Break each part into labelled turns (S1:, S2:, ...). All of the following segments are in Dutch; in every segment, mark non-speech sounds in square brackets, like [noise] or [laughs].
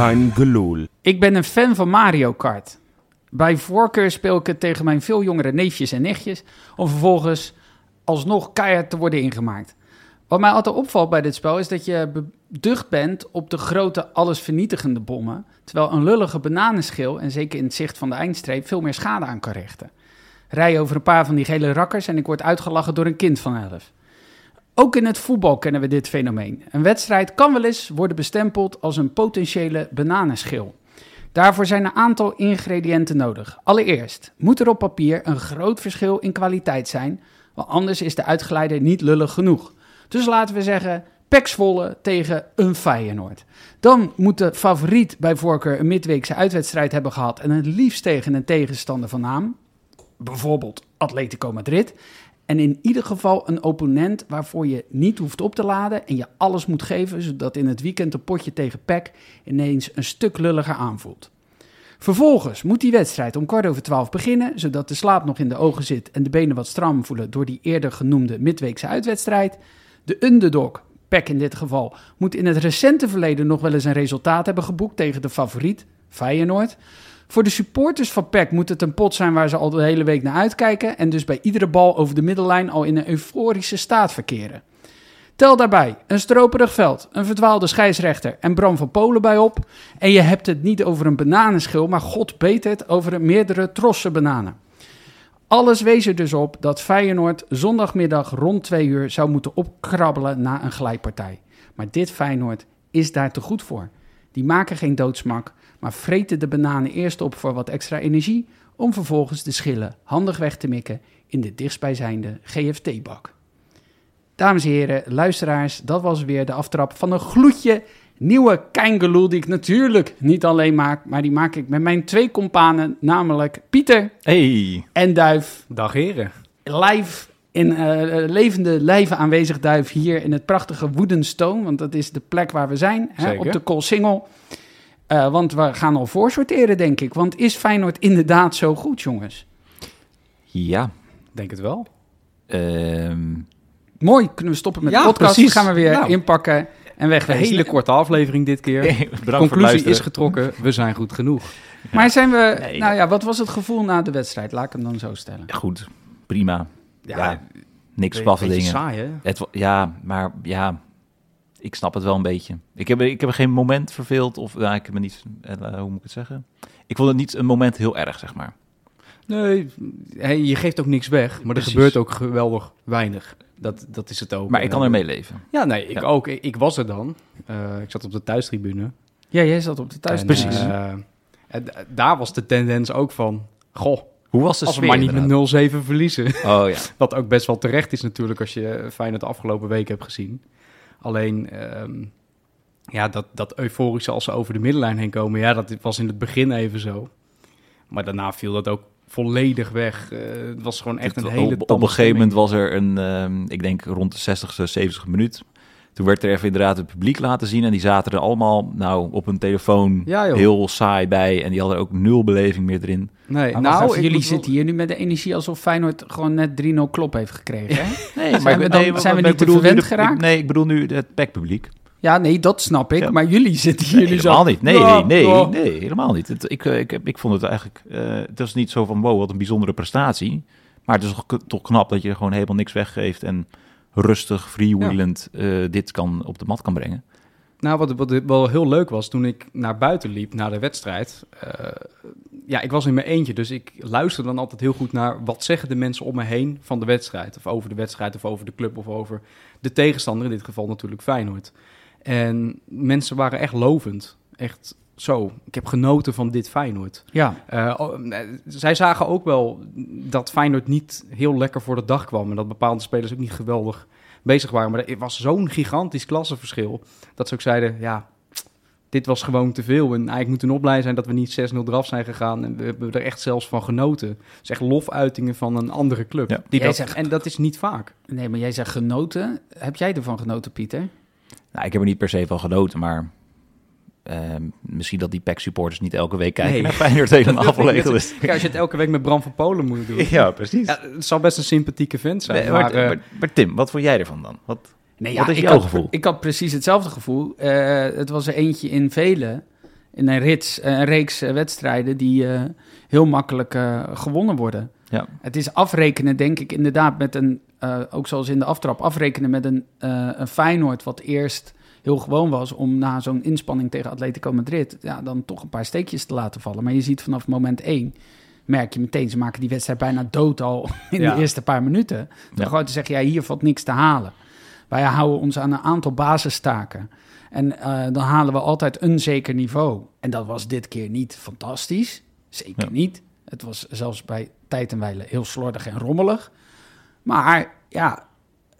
S1: Kein gelul.
S2: Ik ben een fan van Mario Kart. Bij voorkeur speel ik het tegen mijn veel jongere neefjes en nichtjes... om vervolgens alsnog keihard te worden ingemaakt. Wat mij altijd opvalt bij dit spel is dat je beducht bent op de grote allesvernietigende bommen... terwijl een lullige bananenschil, en zeker in het zicht van de eindstreep... veel meer schade aan kan richten. Rij over een paar van die gele rakkers en ik word uitgelachen door een kind van elf. Ook in het voetbal kennen we dit fenomeen. Een wedstrijd kan wel eens worden bestempeld als een potentiële bananenschil. Daarvoor zijn een aantal ingrediënten nodig. Allereerst moet er op papier een groot verschil in kwaliteit zijn, want anders is de uitgeleider niet lullig genoeg. Dus laten we zeggen Pek Zwolle tegen een Feyenoord. Dan moet de favoriet bij voorkeur een midweekse uitwedstrijd hebben gehad en het liefst tegen een tegenstander van naam, bijvoorbeeld Atletico Madrid. En in ieder geval een opponent waarvoor je niet hoeft op te laden en je alles moet geven, zodat in het weekend een potje tegen PEC ineens een stuk lulliger aanvoelt. Vervolgens moet die wedstrijd om kwart over twaalf beginnen, zodat de slaap nog in de ogen zit en de benen wat stram voelen door die eerder genoemde midweekse uitwedstrijd. De underdog, PEC in dit geval, moet in het recente verleden nog wel eens een resultaat hebben geboekt tegen de favoriet, Feyenoord. Voor de supporters van PEC moet het een pot zijn waar ze al de hele week naar uitkijken en dus bij iedere bal over de middellijn al in een euforische staat verkeren. Tel daarbij een stroperig veld, een verdwaalde scheidsrechter en Bram van Polen bij op. En je hebt het niet over een bananenschil, maar god beet het over meerdere trossen bananen. Alles wees er dus op dat Feyenoord zondagmiddag rond twee uur zou moeten opkrabbelen na een glijpartij. Maar dit Feyenoord is daar te goed voor. Die maken geen doodsmak, maar vreten de bananen eerst op voor wat extra energie, om vervolgens de schillen handig weg te mikken in de dichtstbijzijnde GFT-bak. Dames en heren, luisteraars, dat was weer de aftrap van een gloedje nieuwe Keingeloel die ik natuurlijk niet alleen maak, maar die maak ik met mijn twee companen, namelijk Pieter
S3: Hey,
S2: en Duif.
S3: dag heren.
S2: Live in eh, levende lijven aanwezig Duif hier in het prachtige Woedenstone, want dat is de plek waar we zijn, hè, op de Koolsingel. Eh, want we gaan al voorsorteren, denk ik. Want is Feyenoord inderdaad zo goed, jongens?
S3: Ja,
S4: Denk het wel.
S3: ehm,
S2: Mooi, kunnen we stoppen met
S4: Ja,
S2: de podcast.
S4: precies.
S2: gaan we weer
S4: Nou.
S2: inpakken en
S4: Een
S2: wegwezen.
S4: hele korte aflevering dit keer. [laughs]
S3: bedankt voor het
S4: Conclusie is getrokken. We zijn goed genoeg. [laughs]
S2: Maar zijn we...
S3: Nee.
S2: Nou ja, wat was het gevoel na de wedstrijd? Laat ik hem dan zo stellen.
S3: Goed, prima. Ja, niks
S4: beetje
S3: dingen.
S4: saai, hè?
S3: Het, ja, maar ja, ik snap het wel een beetje. Ik heb, ik heb er geen moment verveeld of ja, ik heb me niet, eh, hoe moet ik het zeggen? Ik vond het niet een moment heel erg, zeg maar.
S4: Nee, je geeft ook niks weg. Maar
S3: Precies.
S4: er gebeurt ook geweldig weinig. Dat, dat is het ook.
S3: Maar ik kan
S4: Eh,
S3: ermee leven.
S4: Ja, nee, ik
S3: Ja.
S4: ook. Ik, ik was er dan. Eh, ik zat op de thuistribune.
S2: Ja, jij zat op de thuis.
S4: En,
S3: Precies.
S4: eh, en daar was de tendens ook van... Goh,
S3: Hoe was de
S4: als we maar niet
S3: inderdaad?
S4: met 0-7 verliezen.
S3: Oh ja. [laughs]
S4: Wat ook best wel terecht is natuurlijk als je Feyenoord de afgelopen week hebt gezien. Alleen, ehm, ja, dat, dat euforische als ze over de middenlijn heen komen, ja, dat was in het begin even zo. Maar daarna viel dat ook volledig weg. Eh, het was gewoon echt een hele
S3: op, op een gegeven moment was er een, ehm, ik denk rond de 60ste, 70 minuut. Toen werd er even inderdaad het publiek laten zien. En die zaten er allemaal nou, op hun telefoon
S4: Ja,
S3: heel saai bij. En die hadden ook nul beleving meer erin.
S4: Nee,
S2: Maar
S4: nou,
S2: nou,
S4: ik
S2: jullie zitten hier nu met de energie alsof Feyenoord gewoon net 3-0 klop heeft gekregen. Hè? [laughs]
S3: Nee,
S2: Zijn we dan- zijn we niet te verwend geraakt?
S3: nee, ik bedoel nu het PEC-publiek.
S2: ja, nee, dat snap ik.
S3: Ja.
S2: Maar jullie zitten hier
S3: Nee,
S2: nu
S3: helemaal
S2: zo...
S3: niet. Nee, nee,
S2: ja.
S3: nee, helemaal niet. Het, ik, eh, ik, heb, ik vond het eigenlijk... eh, het was niet zo van, wow, wat een bijzondere prestatie. Maar het is toch knap dat je gewoon helemaal niks weggeeft... en rustig, freewheelend eh, dit kan, op de mat kan brengen.
S4: Nou, wat, wat wel heel leuk was, toen ik naar buiten liep na de wedstrijd. eh, ja, ik was in mijn eentje, dus ik luister dan altijd heel goed naar wat zeggen de mensen om me heen van de wedstrijd. Of over de wedstrijd, of over de club, of over de tegenstander. In dit geval natuurlijk Feyenoord. En mensen waren echt lovend. Echt zo. Ik heb genoten van dit Feyenoord.
S2: Ja,
S4: Eh, oh, eh, zij zagen ook wel dat Feyenoord niet heel lekker voor de dag kwam. En dat bepaalde spelers ook niet geweldig bezig waren. Maar er was zo'n gigantisch klassenverschil. Dat ze ook zeiden, ja, dit was gewoon te veel. En eigenlijk moeten we nog blij zijn dat we niet 6-0 eraf zijn gegaan. En we hebben er echt zelfs van genoten. Het is echt lofuitingen van een andere club.
S3: Ja.
S4: Die
S2: Jij
S4: dat,
S2: zegt-
S4: En dat is niet vaak.
S2: nee, maar jij zegt genoten. Heb jij ervan genoten, Pieter?
S3: Nou, ik heb er niet per se van genoten, maar... ehm, misschien dat die PEC-supporters niet elke week kijken
S4: Nee.
S3: naar Feyenoord helemaal volledig is.
S4: Kijk, als je het elke week met Bram van Polen moet doen.
S3: Ja, precies.
S4: Ja, het zal best een sympathieke vent zijn.
S3: Nee,
S4: maar,
S3: maar,
S4: eh,
S3: maar, maar Tim, wat vond jij ervan dan? Wat,
S2: Nee,
S3: Wat is
S2: ik
S3: jouw
S2: had,
S3: gevoel?
S2: Ik had precies hetzelfde gevoel. Eh, het was er eentje in velen. in een, rits, een reeks eh, wedstrijden die eh, heel makkelijk eh, gewonnen worden.
S3: Ja.
S2: Het is afrekenen, denk ik, inderdaad met een, eh, ook zoals in de aftrap, afrekenen met een, eh, een Feyenoord wat eerst heel gewoon was om na zo'n inspanning tegen Atletico Madrid ja, dan toch een paar steekjes te laten vallen. Maar je ziet vanaf moment één, merk je meteen, ze maken die wedstrijd bijna dood al [laughs] in
S4: Ja.
S2: de eerste paar minuten. Dan
S3: Ja.
S2: gewoon te zeggen, ja, hier valt niks te halen. Wij houden ons aan een aantal basistaken. En eh, dan halen we altijd een zeker niveau. En dat was dit keer niet fantastisch. Zeker
S3: Ja.
S2: niet. Het was zelfs bij tijd en wijle heel slordig en rommelig. Maar ja,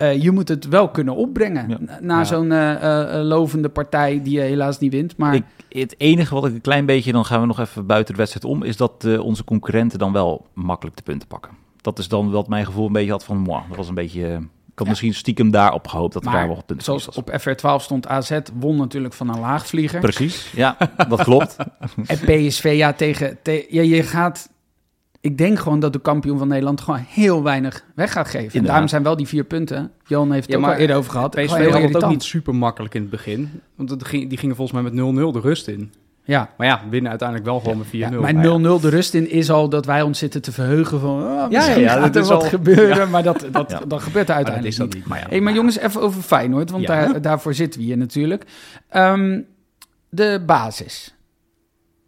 S2: eh, je moet het wel kunnen opbrengen.
S3: Ja.
S2: Na, na
S4: Ja.
S2: zo'n eh, eh, lovende partij die je helaas niet wint. Maar
S3: Ik, het enige wat ik een klein beetje, dan gaan we nog even buiten de wedstrijd om, is dat eh, onze concurrenten dan wel makkelijk de punten pakken. Dat is dan wat mijn gevoel een beetje had van, moi, dat was een beetje... Ik had
S2: Ja.
S3: misschien stiekem daarop gehoopt dat er
S2: Maar
S3: daar wel wat punten
S2: zoals
S3: was.
S2: op FR12 stond AZ, won natuurlijk van een laagvlieger.
S3: Precies, ja, dat klopt. [laughs]
S2: En PSV, ja, tegen... te- ja, je gaat... Ik denk gewoon dat de kampioen van Nederland gewoon heel weinig weg gaat geven. En daarom zijn wel die vier punten. Johan heeft het
S4: Ja,
S2: ook
S4: maar
S2: al eerder over gehad.
S4: PSV had het ook
S2: irritant.
S4: niet super makkelijk in het begin. Want ging, die gingen volgens mij met 0-0 de rust in.
S2: Ja,
S4: Maar ja, winnen uiteindelijk wel gewoon met 4-0.
S2: ja,
S4: Maar
S2: maar
S4: ja.
S2: 0-0 de rust in is al dat wij ons zitten te verheugen van... Oh, misschien
S4: ja,
S2: gaat
S4: dat
S2: er
S4: is
S2: wat
S4: al-
S2: gebeuren, maar dat, dat,
S3: Ja.
S2: dat gebeurt er
S4: Maar dat
S2: uiteindelijk
S4: is dat
S2: niet.
S4: Maar ja,
S2: Hey, maar jongens, even over Feyenoord, want
S4: Ja.
S2: daar, daarvoor zitten we hier natuurlijk. Ehm, de basis.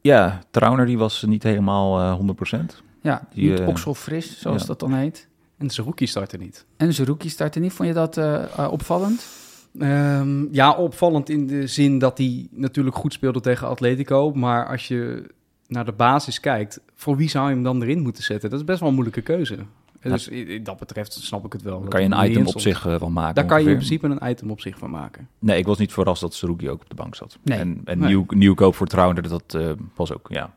S3: Ja, Trauner die was niet helemaal eh 100%.
S2: Ja,
S3: Die,
S2: niet
S3: eh,
S2: okselfris, zoals
S3: ja.
S2: dat dan heet.
S4: En zijn rookie startte niet.
S2: En Zerouki startte niet. Vond je dat eh, eh, opvallend?
S4: Ehm, ja, opvallend in de zin dat hij natuurlijk goed speelde tegen Atletico. Maar als je naar de basis kijkt, voor wie zou je hem dan erin moeten zetten? Dat is best wel een moeilijke keuze. Dus dat betreft snap ik het wel.
S3: Daar kan je een item op zich van maken.
S4: Daar kan je in principe een item op zich van maken.
S3: Nee, ik was niet verrast dat Saruki ook op de bank zat.
S2: Nee.
S3: En, en
S4: Nee.
S3: nieuw, nieuwkoop voor Trauner, dat eh, was ook, ja.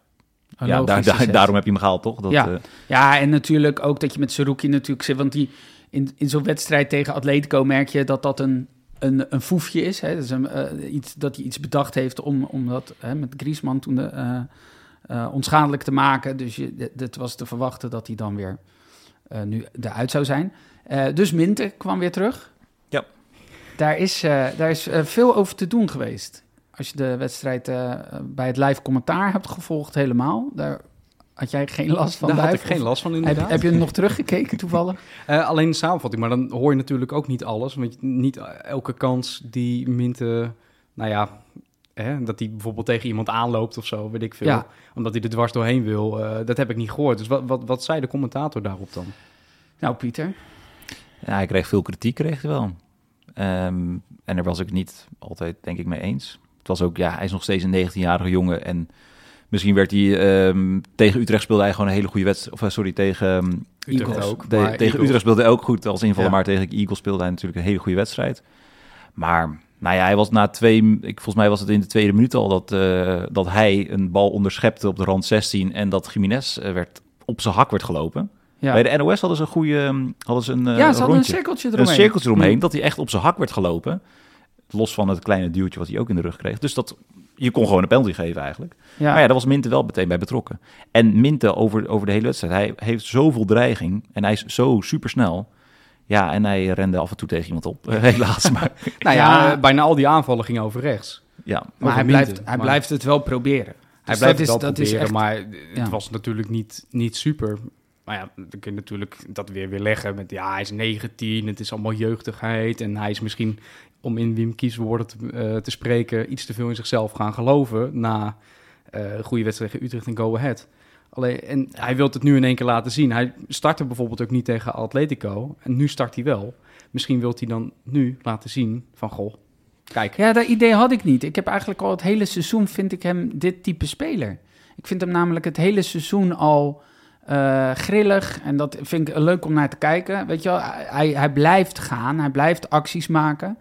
S3: Ja daar, daar- daarom heb je hem gehaald, toch? Dat,
S2: Ja.
S3: eh,
S2: Ja, en natuurlijk ook dat je met Zerouki natuurlijk zit. Want die, in, in zo'n wedstrijd tegen Atletico merk je dat dat een, een, een foefje is. Hè? Dat, is een, eh, iets, dat hij iets bedacht heeft om, om dat hè, met Griezmann toen de, eh, onschadelijk te maken. Dus je, het was te verwachten dat hij dan weer nu eruit zou zijn. Dus Minte kwam weer terug.
S3: Ja.
S2: Daar is, daar is veel over te doen geweest. Als je de wedstrijd eh, bij het live commentaar hebt gevolgd helemaal. Daar had jij geen last van,
S4: Daar had ik geen last van
S2: heb,
S4: inderdaad.
S2: heb je hem nog teruggekeken toevallig? [laughs]
S4: Eh, alleen de samenvatting, maar dan hoor je natuurlijk ook niet alles. Want je- niet elke kans die Minte, nou ja, hè, dat hij bijvoorbeeld tegen iemand aanloopt of zo, weet ik veel.
S2: Ja.
S4: Omdat hij er dwars doorheen wil, eh, dat heb ik niet gehoord. Dus wat, wat, wat zei de commentator daarop dan?
S2: Nou, Pieter.
S3: Ja, hij kreeg veel kritiek, kreeg hij wel. Ehm, en daar was ik niet altijd, denk ik, mee eens. Het was ook, ja, hij is nog steeds een 19-jarige jongen. En misschien werd hij ehm, tegen Utrecht speelde hij gewoon een hele goede wedstrijd. Of eh, sorry, tegen, ehm,
S2: Eagles.
S4: Utrecht ook.
S3: de-
S4: maar
S3: tegen
S4: Eagles-
S3: Utrecht speelde hij ook goed als invaller.
S4: Ja.
S3: Maar tegen Eagles speelde hij natuurlijk een hele goede wedstrijd. Maar nou ja, hij was na twee, ik, volgens mij was het in de tweede minuut al dat, eh, dat hij een bal onderschepte op de rand 16 en dat Jiménez eh, werd, op zijn hak werd gelopen.
S2: Ja,
S3: Bij de NOS hadden ze een goede, ehm, hadden ze een,
S2: ja ze hadden een
S3: rondje
S2: cirkeltje
S3: een
S2: eromheen.
S3: cirkeltje eromheen, dat hij echt op zijn hak werd gelopen. Los van het kleine duwtje wat hij ook in de rug kreeg. Dus dat, je kon gewoon een penalty geven eigenlijk.
S2: Ja.
S3: Maar ja, daar was Minte wel meteen bij betrokken. En Minte over, over de hele wedstrijd, hij heeft zoveel dreiging en hij is zo supersnel. Ja, en hij rende af en toe tegen iemand op, [laughs] helaas. Maar, [laughs]
S4: Nou ja,
S2: Ja.
S4: bijna al die aanvallen gingen over rechts.
S3: ja,
S2: maar
S4: over
S2: hij,
S4: Minte,
S2: blijft, hij blijft het wel proberen.
S4: Hij
S2: Dus
S4: blijft
S2: dat
S4: het
S2: is-
S4: wel
S2: dat is
S4: proberen,
S2: echt-
S4: maar het
S2: ja.
S4: was natuurlijk niet, niet super. Maar ja, dan kun je natuurlijk dat weer weer leggen met... ja, hij is 19, het is allemaal jeugdigheid... en hij is misschien, om in Wim Kies woorden te, eh, te spreken... iets te veel in zichzelf gaan geloven... na een goede wedstrijd tegen Utrecht en Go Ahead. Alleen, en hij wil het nu in één keer laten zien. Hij startte bijvoorbeeld ook niet tegen Atletico... en nu start hij wel. Misschien wil hij dan nu laten zien van... goh, kijk,
S2: Ja, dat idee had ik niet. Ik heb eigenlijk al het hele seizoen, vind ik hem dit type speler. Ik vind hem namelijk het hele seizoen al eh, grillig. En dat vind ik leuk om naar te kijken. Weet je wel, hij, hij blijft gaan, hij blijft acties maken.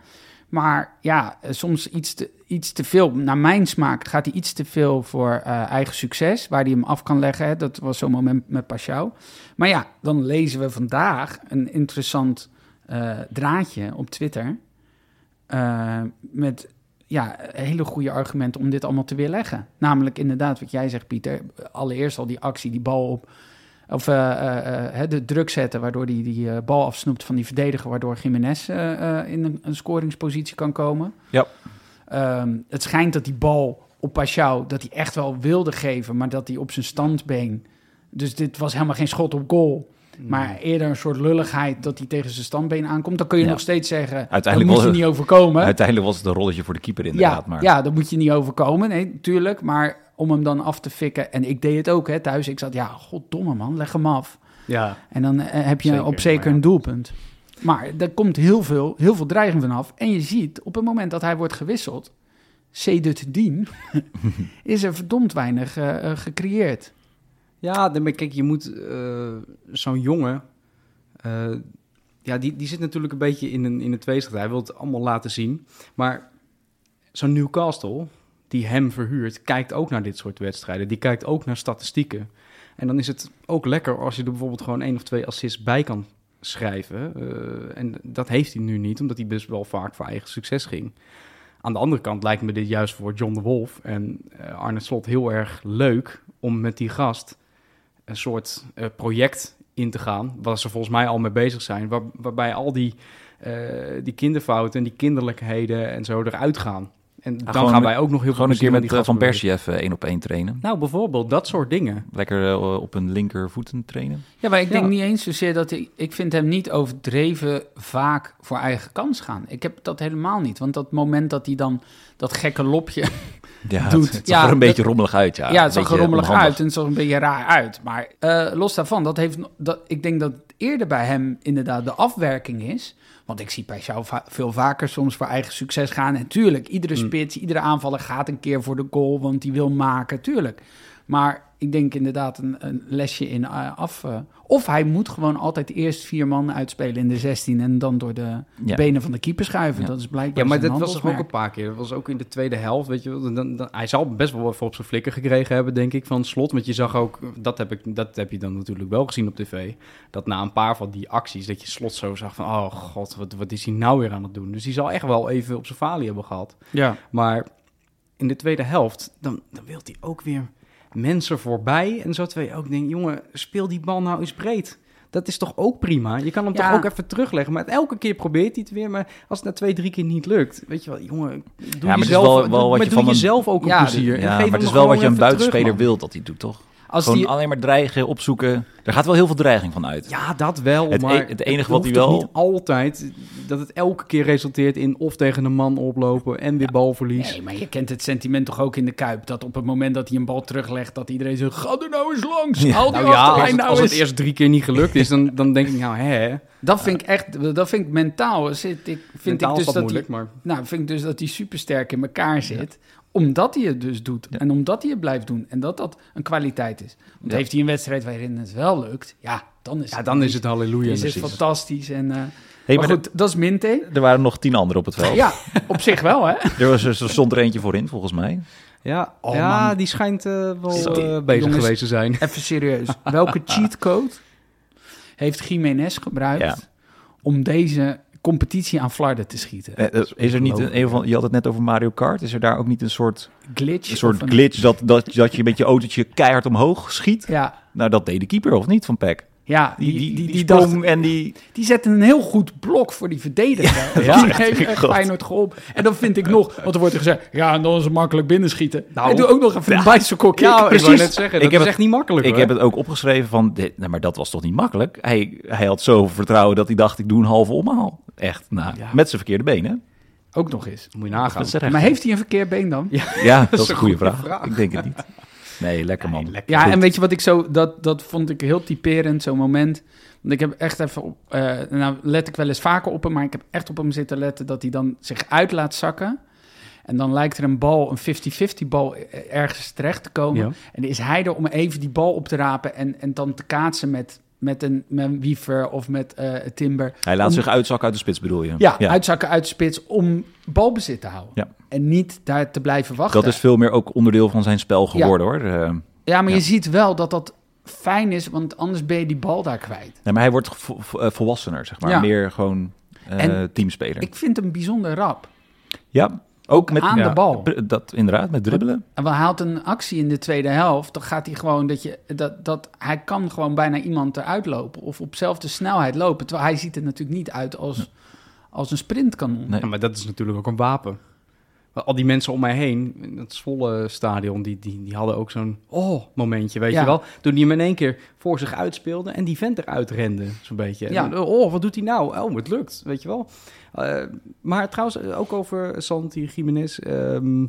S2: Maar ja, eh, soms iets te, iets te veel. Naar mijn smaak gaat hij iets te veel voor eh, eigen succes. Waar hij hem af kan leggen. Hè. Dat was zo'n moment met Pashao. Maar ja, dan lezen we vandaag een interessant eh, draadje op Twitter. met ja, hele goede argumenten om dit allemaal te weerleggen. Namelijk inderdaad wat jij zegt, Pieter. Allereerst al die actie, die bal op... Of eh, eh, eh, hè, de druk zetten, waardoor die, die eh, bal afsnoept van die verdediger... waardoor Jiménez in een, een scoringspositie kan komen.
S3: Ja.
S2: Ehm, het schijnt dat die bal op Pashao dat hij echt wel wilde geven, maar dat hij op zijn standbeen. Dus dit was helemaal geen schot op goal. Maar eerder een soort lulligheid dat hij tegen zijn standbeen aankomt. Dan kun je
S3: Ja.
S2: nog steeds zeggen, dat
S3: Uiteindelijk
S2: moet je
S3: was-
S2: niet overkomen.
S3: Uiteindelijk was het een rolletje voor de keeper inderdaad.
S2: ja,
S3: maar
S2: ja, dat moet je niet overkomen. Nee, natuurlijk. Maar om hem dan af te fikken. En ik deed het ook hè, thuis. Ik zat, ja, goddomme man, leg hem af.
S4: Ja,
S2: En dan eh, heb je
S4: Zeker,
S2: op zeker
S4: ja.
S2: een doelpunt. Maar er komt heel veel, heel veel dreiging vanaf. En je ziet, op het moment dat hij wordt gewisseld... Sedut dien, [laughs] [laughs] is er verdomd weinig eh, eh, gecreëerd.
S4: ja dan- maar kijk, je moet eh, zo'n jongen... eh, ja, die, die zit natuurlijk een beetje in een, in een tweestrijd. Hij wil het allemaal laten zien. Maar zo'n Newcastle, die hem verhuurt, kijkt ook naar dit soort wedstrijden. Die kijkt ook naar statistieken. En dan is het ook lekker als je er bijvoorbeeld gewoon één of twee assists bij kan schrijven. Eh, en dat heeft hij nu niet, omdat hij best wel vaak voor eigen succes ging. Aan de andere kant lijkt me dit juist voor John de Wolf en eh, Arne Slot heel erg leuk om met die gast een soort eh, project in te gaan, waar ze volgens mij al mee bezig zijn, waar, waarbij al die, die kinderfouten en die kinderlijkheden en zo eruit gaan. En dan
S3: gewoon
S4: gaan wij ook nog heel
S3: Gewoon een
S4: veel
S3: keer
S4: plezier
S3: met eh,
S4: die
S3: Van Persie even één op één trainen.
S4: Nou, bijvoorbeeld dat soort dingen.
S3: Lekker eh, op een linkervoeten trainen.
S2: Ja, maar ik denk
S4: Ja.
S2: niet eens zozeer dat hij... Ik vind hem niet overdreven vaak voor eigen kans gaan. Ik heb dat helemaal niet. Want dat moment dat hij dan dat gekke lopje... [laughs]
S3: Ja,
S2: Doet-
S3: het, het
S2: ja,
S3: zag er een
S2: dat-
S3: beetje rommelig uit. Ja,
S2: Ja, het
S3: Een
S2: zag er
S3: beetje
S2: rommelig
S3: onhandig.
S2: uit en het zag een beetje raar uit. Maar eh, los daarvan, dat heeft, dat, ik denk dat eerder bij hem inderdaad de afwerking is. Want ik zie bij jou va- veel vaker soms voor eigen succes gaan. En tuurlijk, iedere
S4: Mm.
S2: spits, iedere aanvaller gaat een keer voor de goal, want die wil maken, tuurlijk. Maar ik denk inderdaad een, een lesje in eh, af. eh, of hij moet gewoon altijd eerst vier man uitspelen in de 16 en dan door de
S3: Ja.
S2: benen van de keeper schuiven.
S3: Ja.
S2: Dat is blijkbaar
S4: Ja, maar dat was toch ook een paar keer. Dat was ook in de tweede helft, weet je wel. Dan, dan, hij zal best wel even op zijn flikker gekregen hebben, denk ik, van slot. Want je zag ook, dat heb, ik, dat heb je dan natuurlijk wel gezien op tv, dat na een paar van die acties, dat je slot zo zag van, oh god, wat, wat is hij nou weer aan het doen? Dus die zal echt wel even op zijn falie hebben gehad.
S2: Ja.
S4: Maar in de tweede helft, dan, dan wil hij ook weer mensen voorbij. En zo twee ook denken, jongen, speel die bal nou eens breed. Dat is toch ook prima? Je kan hem
S2: Ja.
S4: toch ook even terugleggen. Maar elke keer probeert hij het weer. Maar als het na twee, drie keer niet lukt, weet je wel, jongen, doe
S3: maar het is
S4: jezelf,
S3: wel- wel
S4: doe-
S3: wat je
S4: doe
S3: van een-
S4: jezelf ook een
S2: Ja,
S4: plezier. En
S3: Ja,
S4: geef
S3: maar het is wel wat je een buitenspeler wilt dat hij doet, toch?
S2: Als
S3: Gewoon
S2: die,
S3: alleen maar dreigen, opzoeken. Er gaat wel heel veel dreiging van uit.
S4: Ja, dat wel.
S3: Het
S4: maar
S3: e- het enige wat hij wel-
S4: niet altijd dat het elke keer resulteert in of tegen een man oplopen en weer balverlies.
S2: Nee, maar je kent het sentiment toch ook in de Kuip. Dat op het moment dat hij een bal teruglegt, dat iedereen zegt... Ga er nou eens langs,
S3: Ja.
S2: haal die
S4: Nou ja, als het,
S2: nou
S4: als het eerst drie keer niet gelukt is, dan, [laughs] dan denk ik, nou hè,
S2: Dat vind ik echt, dat vind ik mentaal. Zit, ik, vind
S4: mentaal
S2: ik
S4: is
S2: dus
S4: dat
S2: dat
S4: moeilijk,
S2: hij,
S4: maar...
S2: nou, vind ik dus dat hij supersterk in elkaar zit. Omdat hij het dus doet.
S3: Ja.
S2: En omdat hij het blijft doen. En dat dat een kwaliteit is. Want
S3: Ja.
S2: heeft hij een wedstrijd waarin het wel lukt, ja, dan is
S4: Ja, dan is het halleluja.
S2: is het fantastisch. En, eh,
S3: Hey,
S2: maar
S3: maar
S2: goed, dat is Minte.
S3: er, waren nog tien anderen op het veld.
S2: Ja, op zich wel, hè? [laughs]
S3: Er, was, er stond er eentje voorin, volgens mij.
S4: Ja,
S2: Oh,
S4: ja
S2: man.
S4: die schijnt eh, wel eh, bezig
S2: Jongens,
S4: geweest te zijn.
S2: Even serieus. Welke [laughs] cheatcode heeft Jiménez gebruikt
S3: Ja.
S2: om deze competitie aan flarden te schieten?
S3: Eh, is er niet een, een van, je had het net over Mario Kart. Is er daar ook niet een soort,
S2: Glitch?
S3: een soort glitch dat, dat, dat je met je autootje keihard omhoog schiet?
S2: Ja,
S3: Nou, dat deed de keeper, of niet, van PEC?
S2: ja
S3: Die, die, die,
S2: die, dacht-
S3: en die...
S2: die zette een heel goed blok voor die verdediger.
S3: Ja, [laughs]
S2: die heeft echt. Feyenoord geholpen. En dan vind ik nog, want er wordt er gezegd, ja, en dan is het makkelijk binnenschieten.
S4: Nou,
S2: en doe ook nog even een bicycle kick.
S4: Ja, ik
S2: Precies.
S4: wou net zeggen,
S3: Ik
S4: dat
S3: heb
S4: is
S3: het-
S4: echt niet makkelijk
S3: Ik
S4: hoor.
S3: heb het ook opgeschreven van, dit, nee, maar dat was toch niet makkelijk? Hij, hij had zoveel vertrouwen dat hij dacht, ik doe een halve omhaal. Echt, nou,
S4: Ja.
S3: met zijn verkeerde benen.
S2: Ook nog eens.
S4: Moet je nagaan.
S2: Maar heeft hij een verkeerd been dan? Ja, [laughs]
S3: Ja, dat is een goede
S4: goede
S3: vraag.
S4: vraag.
S3: Ik denk het niet. Nee, lekker man.
S4: lekker.
S3: Goed.
S2: en weet je wat ik zo, dat, dat vond ik heel typerend, zo'n moment. Want ik heb echt even op, eh, nou let ik wel eens vaker op hem, maar ik heb echt op hem zitten letten dat hij dan zich uit laat zakken. En dan lijkt er een bal, een 50-50 bal, eh, ergens terecht te komen.
S4: Ja.
S2: En is hij er om even die bal op te rapen en, en dan te kaatsen met, met, een, met wiever of met eh timber.
S3: Hij laat
S2: om-
S3: zich uitzakken uit de spits, bedoel je?
S2: Ja, uitzakken uit de spits om balbezit te houden.
S3: Ja.
S2: En niet daar te blijven wachten.
S3: Dat is veel meer ook onderdeel van zijn spel geworden, hoor. Eh,
S2: Ja, maar je ziet wel dat dat fijn is, want anders ben je die bal daar kwijt.
S3: nee, maar hij wordt vo- eh, volwassener, zeg maar. Meer gewoon
S2: En
S3: teamspeler.
S2: Ik vind hem bijzonder rap.
S3: ja, ook met
S2: aan
S3: ja,
S2: de bal.
S3: Dat inderdaad, met dribbelen.
S2: En hij haalt een actie in de tweede helft, dan gaat hij gewoon dat je dat, dat hij kan gewoon bijna iemand eruit lopen of op dezelfde snelheid lopen. Terwijl hij ziet er natuurlijk niet uit als, als een sprintkanon.
S3: Nee.
S4: Ja, maar dat is natuurlijk ook een wapen. Al die mensen om mij heen, in het Zwolle stadion, die, die, die hadden ook zo'n oh momentje, weet
S2: Ja.
S4: je wel. Toen die hem in één keer voor zich uitspeelde en die vent eruit rende, zo'n beetje.
S2: Ja.
S4: En, oh, wat doet hij nou? Oh, het lukt, weet je wel. Eh, maar trouwens, eh, ook over Santi Jiménez. ehm,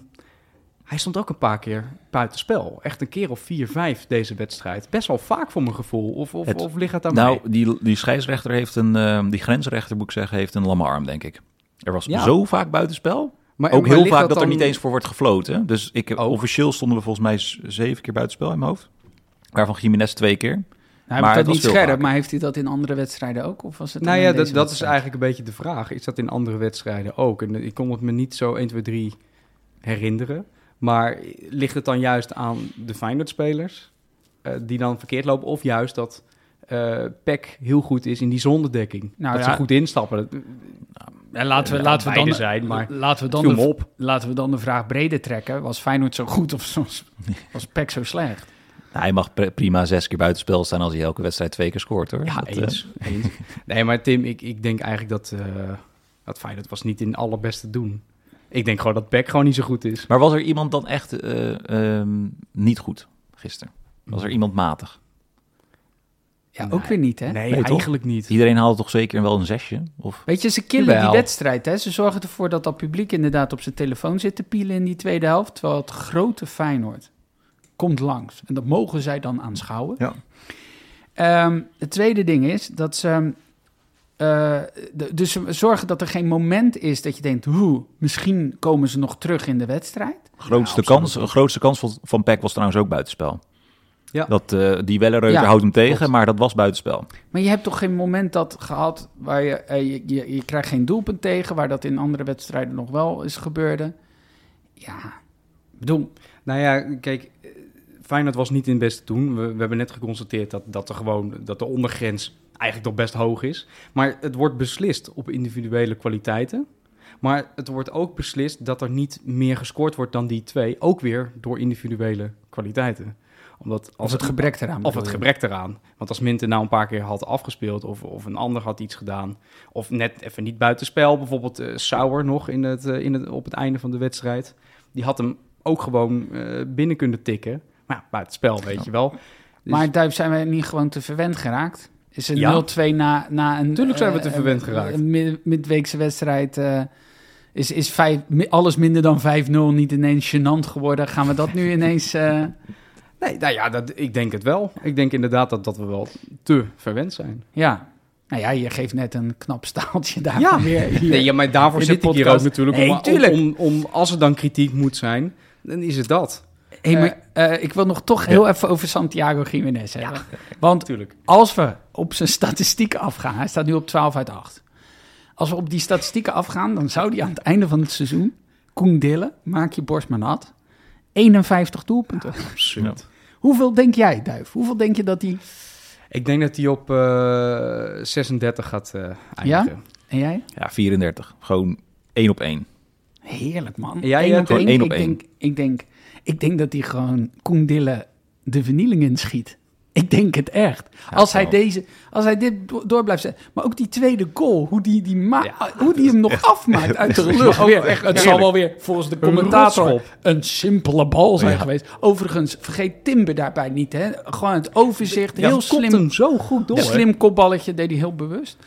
S4: hij stond ook een paar keer buitenspel. Echt een keer of vier, vijf deze wedstrijd. Best wel vaak voor mijn gevoel. Of, of,
S3: Het-
S4: of ligt het aan
S3: Nou,
S4: mij?
S3: die, die scheidsrechter heeft een, eh, die grensrechter moet ik zeggen, heeft een lamme arm, denk ik. Er was
S4: Ja.
S3: zo vaak buitenspel.
S4: Maar,
S3: Ook heel vaak dat, er
S4: dan-
S3: niet eens voor wordt gefloten. Dus ik, heb- officieel stonden we volgens mij zeven keer buitenspel in mijn hoofd. Waarvan Jiménez twee keer.
S2: Hij
S3: Maar
S2: dat niet scherp,
S3: vaker.
S2: maar heeft hij dat in andere wedstrijden ook? Of was het
S4: Nou ja, dat, dat is eigenlijk een beetje de vraag. Is dat in andere wedstrijden ook? En ik kon het me niet zo 1, 2, 3 herinneren. Maar ligt het dan juist aan de Feyenoord-spelers eh, die dan verkeerd lopen? Of juist dat eh Peck heel goed is in die zonderdekking?
S2: Nou
S4: dat
S2: ja.
S4: ze goed instappen. Dat,
S2: Ja, laten we,
S4: Het
S2: laten we dan,
S4: zijn, maar
S2: laten we dan de,
S4: op.
S2: laten we dan de vraag breder trekken. Was Feyenoord zo goed of was, was PEC zo slecht?
S3: Nou, hij mag pr- prima zes keer buitenspel staan als hij elke wedstrijd twee keer scoort, hoor.
S4: Ja,
S3: Dat, eh,
S4: eens. [laughs] Nee, maar Tim, ik, ik denk eigenlijk dat, eh dat Feyenoord was niet in allerbeste doen. Ik denk gewoon dat Peck gewoon niet zo goed is.
S3: Maar was er iemand dan echt eh, ehm, niet goed gisteren? Was er iemand matig?
S2: Ja,
S4: Nee.
S2: ook weer niet, hè?
S4: Nee,
S3: Nee, toch?
S4: eigenlijk niet.
S3: Iedereen haalde toch zeker wel een zesje? Of...
S2: Weet je, ze killen
S4: Jawel.
S2: die wedstrijd. Hè? Ze zorgen ervoor dat dat publiek inderdaad op zijn telefoon zit te pielen in die tweede helft. Terwijl het grote Feyenoord komt langs. En dat mogen zij dan aanschouwen.
S3: Ja.
S2: Ehm, het tweede ding is dat ze... eh, de- dus ze zorgen dat er geen moment is dat je denkt... Hoe, misschien komen ze nog terug in de wedstrijd.
S3: Grootste,
S4: absoluut.
S3: kans, de grootste kans van, van Peck was trouwens ook buitenspel.
S4: Ja.
S3: Dat, eh, die Wellenreuter
S2: Ja,
S3: houdt hem tegen,
S4: klopt.
S3: maar dat was buitenspel.
S2: Maar je hebt toch geen moment dat gehad waar je, eh, je, je, je krijgt geen doelpunt tegen, waar dat in andere wedstrijden nog wel is gebeurde. Ja, ik bedoel,
S4: Nou ja, kijk, eh, Feyenoord was niet in het beste doen. We, we hebben net geconstateerd dat, dat, er gewoon, dat de ondergrens eigenlijk nog best hoog is. Maar het wordt beslist op individuele kwaliteiten. Maar het wordt ook beslist dat er niet meer gescoord wordt dan die twee. Ook weer door individuele kwaliteiten. Omdat
S2: als het gebrek eraan.
S4: Of het gebrek eraan. Want als Minten nou een paar keer had afgespeeld of, of een ander had iets gedaan... of net even niet buitenspel, bijvoorbeeld eh Sauer nog in het, eh, in het, op het einde van de wedstrijd... die had hem ook gewoon eh, binnen kunnen tikken. Maar ja, buitenspel, weet je wel. Dus-
S2: Maar Duif, zijn we niet gewoon te verwend geraakt? Is een
S4: Ja.
S2: 0-2 na, na een...
S4: Tuurlijk zijn we te verwend geraakt.
S2: Een mid- midweekse wedstrijd... is, is vijf, alles minder dan 5-0 niet ineens gênant geworden? Gaan we dat nu ineens...
S4: Nee, nou ja, dat, ik denk het wel. Ik denk inderdaad dat, dat we wel te verwend zijn.
S2: ja, nou ja, je geeft net een knap staaltje daar
S4: Ja.
S2: weer. hier.
S4: Nee, ja, maar daarvoor zit ik hier ook natuurlijk.
S2: Nee,
S4: om, om, om, als er dan kritiek moet zijn, dan is het dat.
S2: Hey, maar, eh, ik wil nog toch heel even over Santiago Jiménez hebben. [laughs] Want als we op zijn statistieken afgaan, hij staat nu op 12 uit 8. Als we op die statistieken afgaan, dan zou hij aan het einde van het seizoen, Koen Dillen, maak je borst maar nat, 51 doelpunten.
S4: Absurd.
S2: Hoeveel denk jij, Duif? Hoeveel denk je dat hij...
S4: Ik denk dat hij op eh 36 gaat eh eindigen.
S2: En jij?
S3: Ja, 34. Gewoon één op één.
S2: Heerlijk, man.
S4: Ja,
S2: Eén
S4: ja,
S2: op één. Ik,
S3: één.
S2: denk, ik, denk, ik denk dat hij gewoon Koen Dillen de vernieling inschiet. [laughs] Ik denk het echt.
S3: Ja,
S2: als, hij deze, als hij dit do- door blijft zetten. Maar ook die tweede goal, hoe die, die, ma-
S4: Ja,
S2: hoe die hem nog afmaakt uit de lucht.
S4: ook
S2: Weer.
S4: echt
S2: het zal wel weer volgens de commentator een simpele bal zijn
S3: Ja.
S2: geweest. Overigens, vergeet Timber daarbij niet. Hè? Gewoon het overzicht,
S4: Ja,
S2: heel slim.
S4: hem zo goed door.
S2: slim kopballetje, deed hij heel bewust.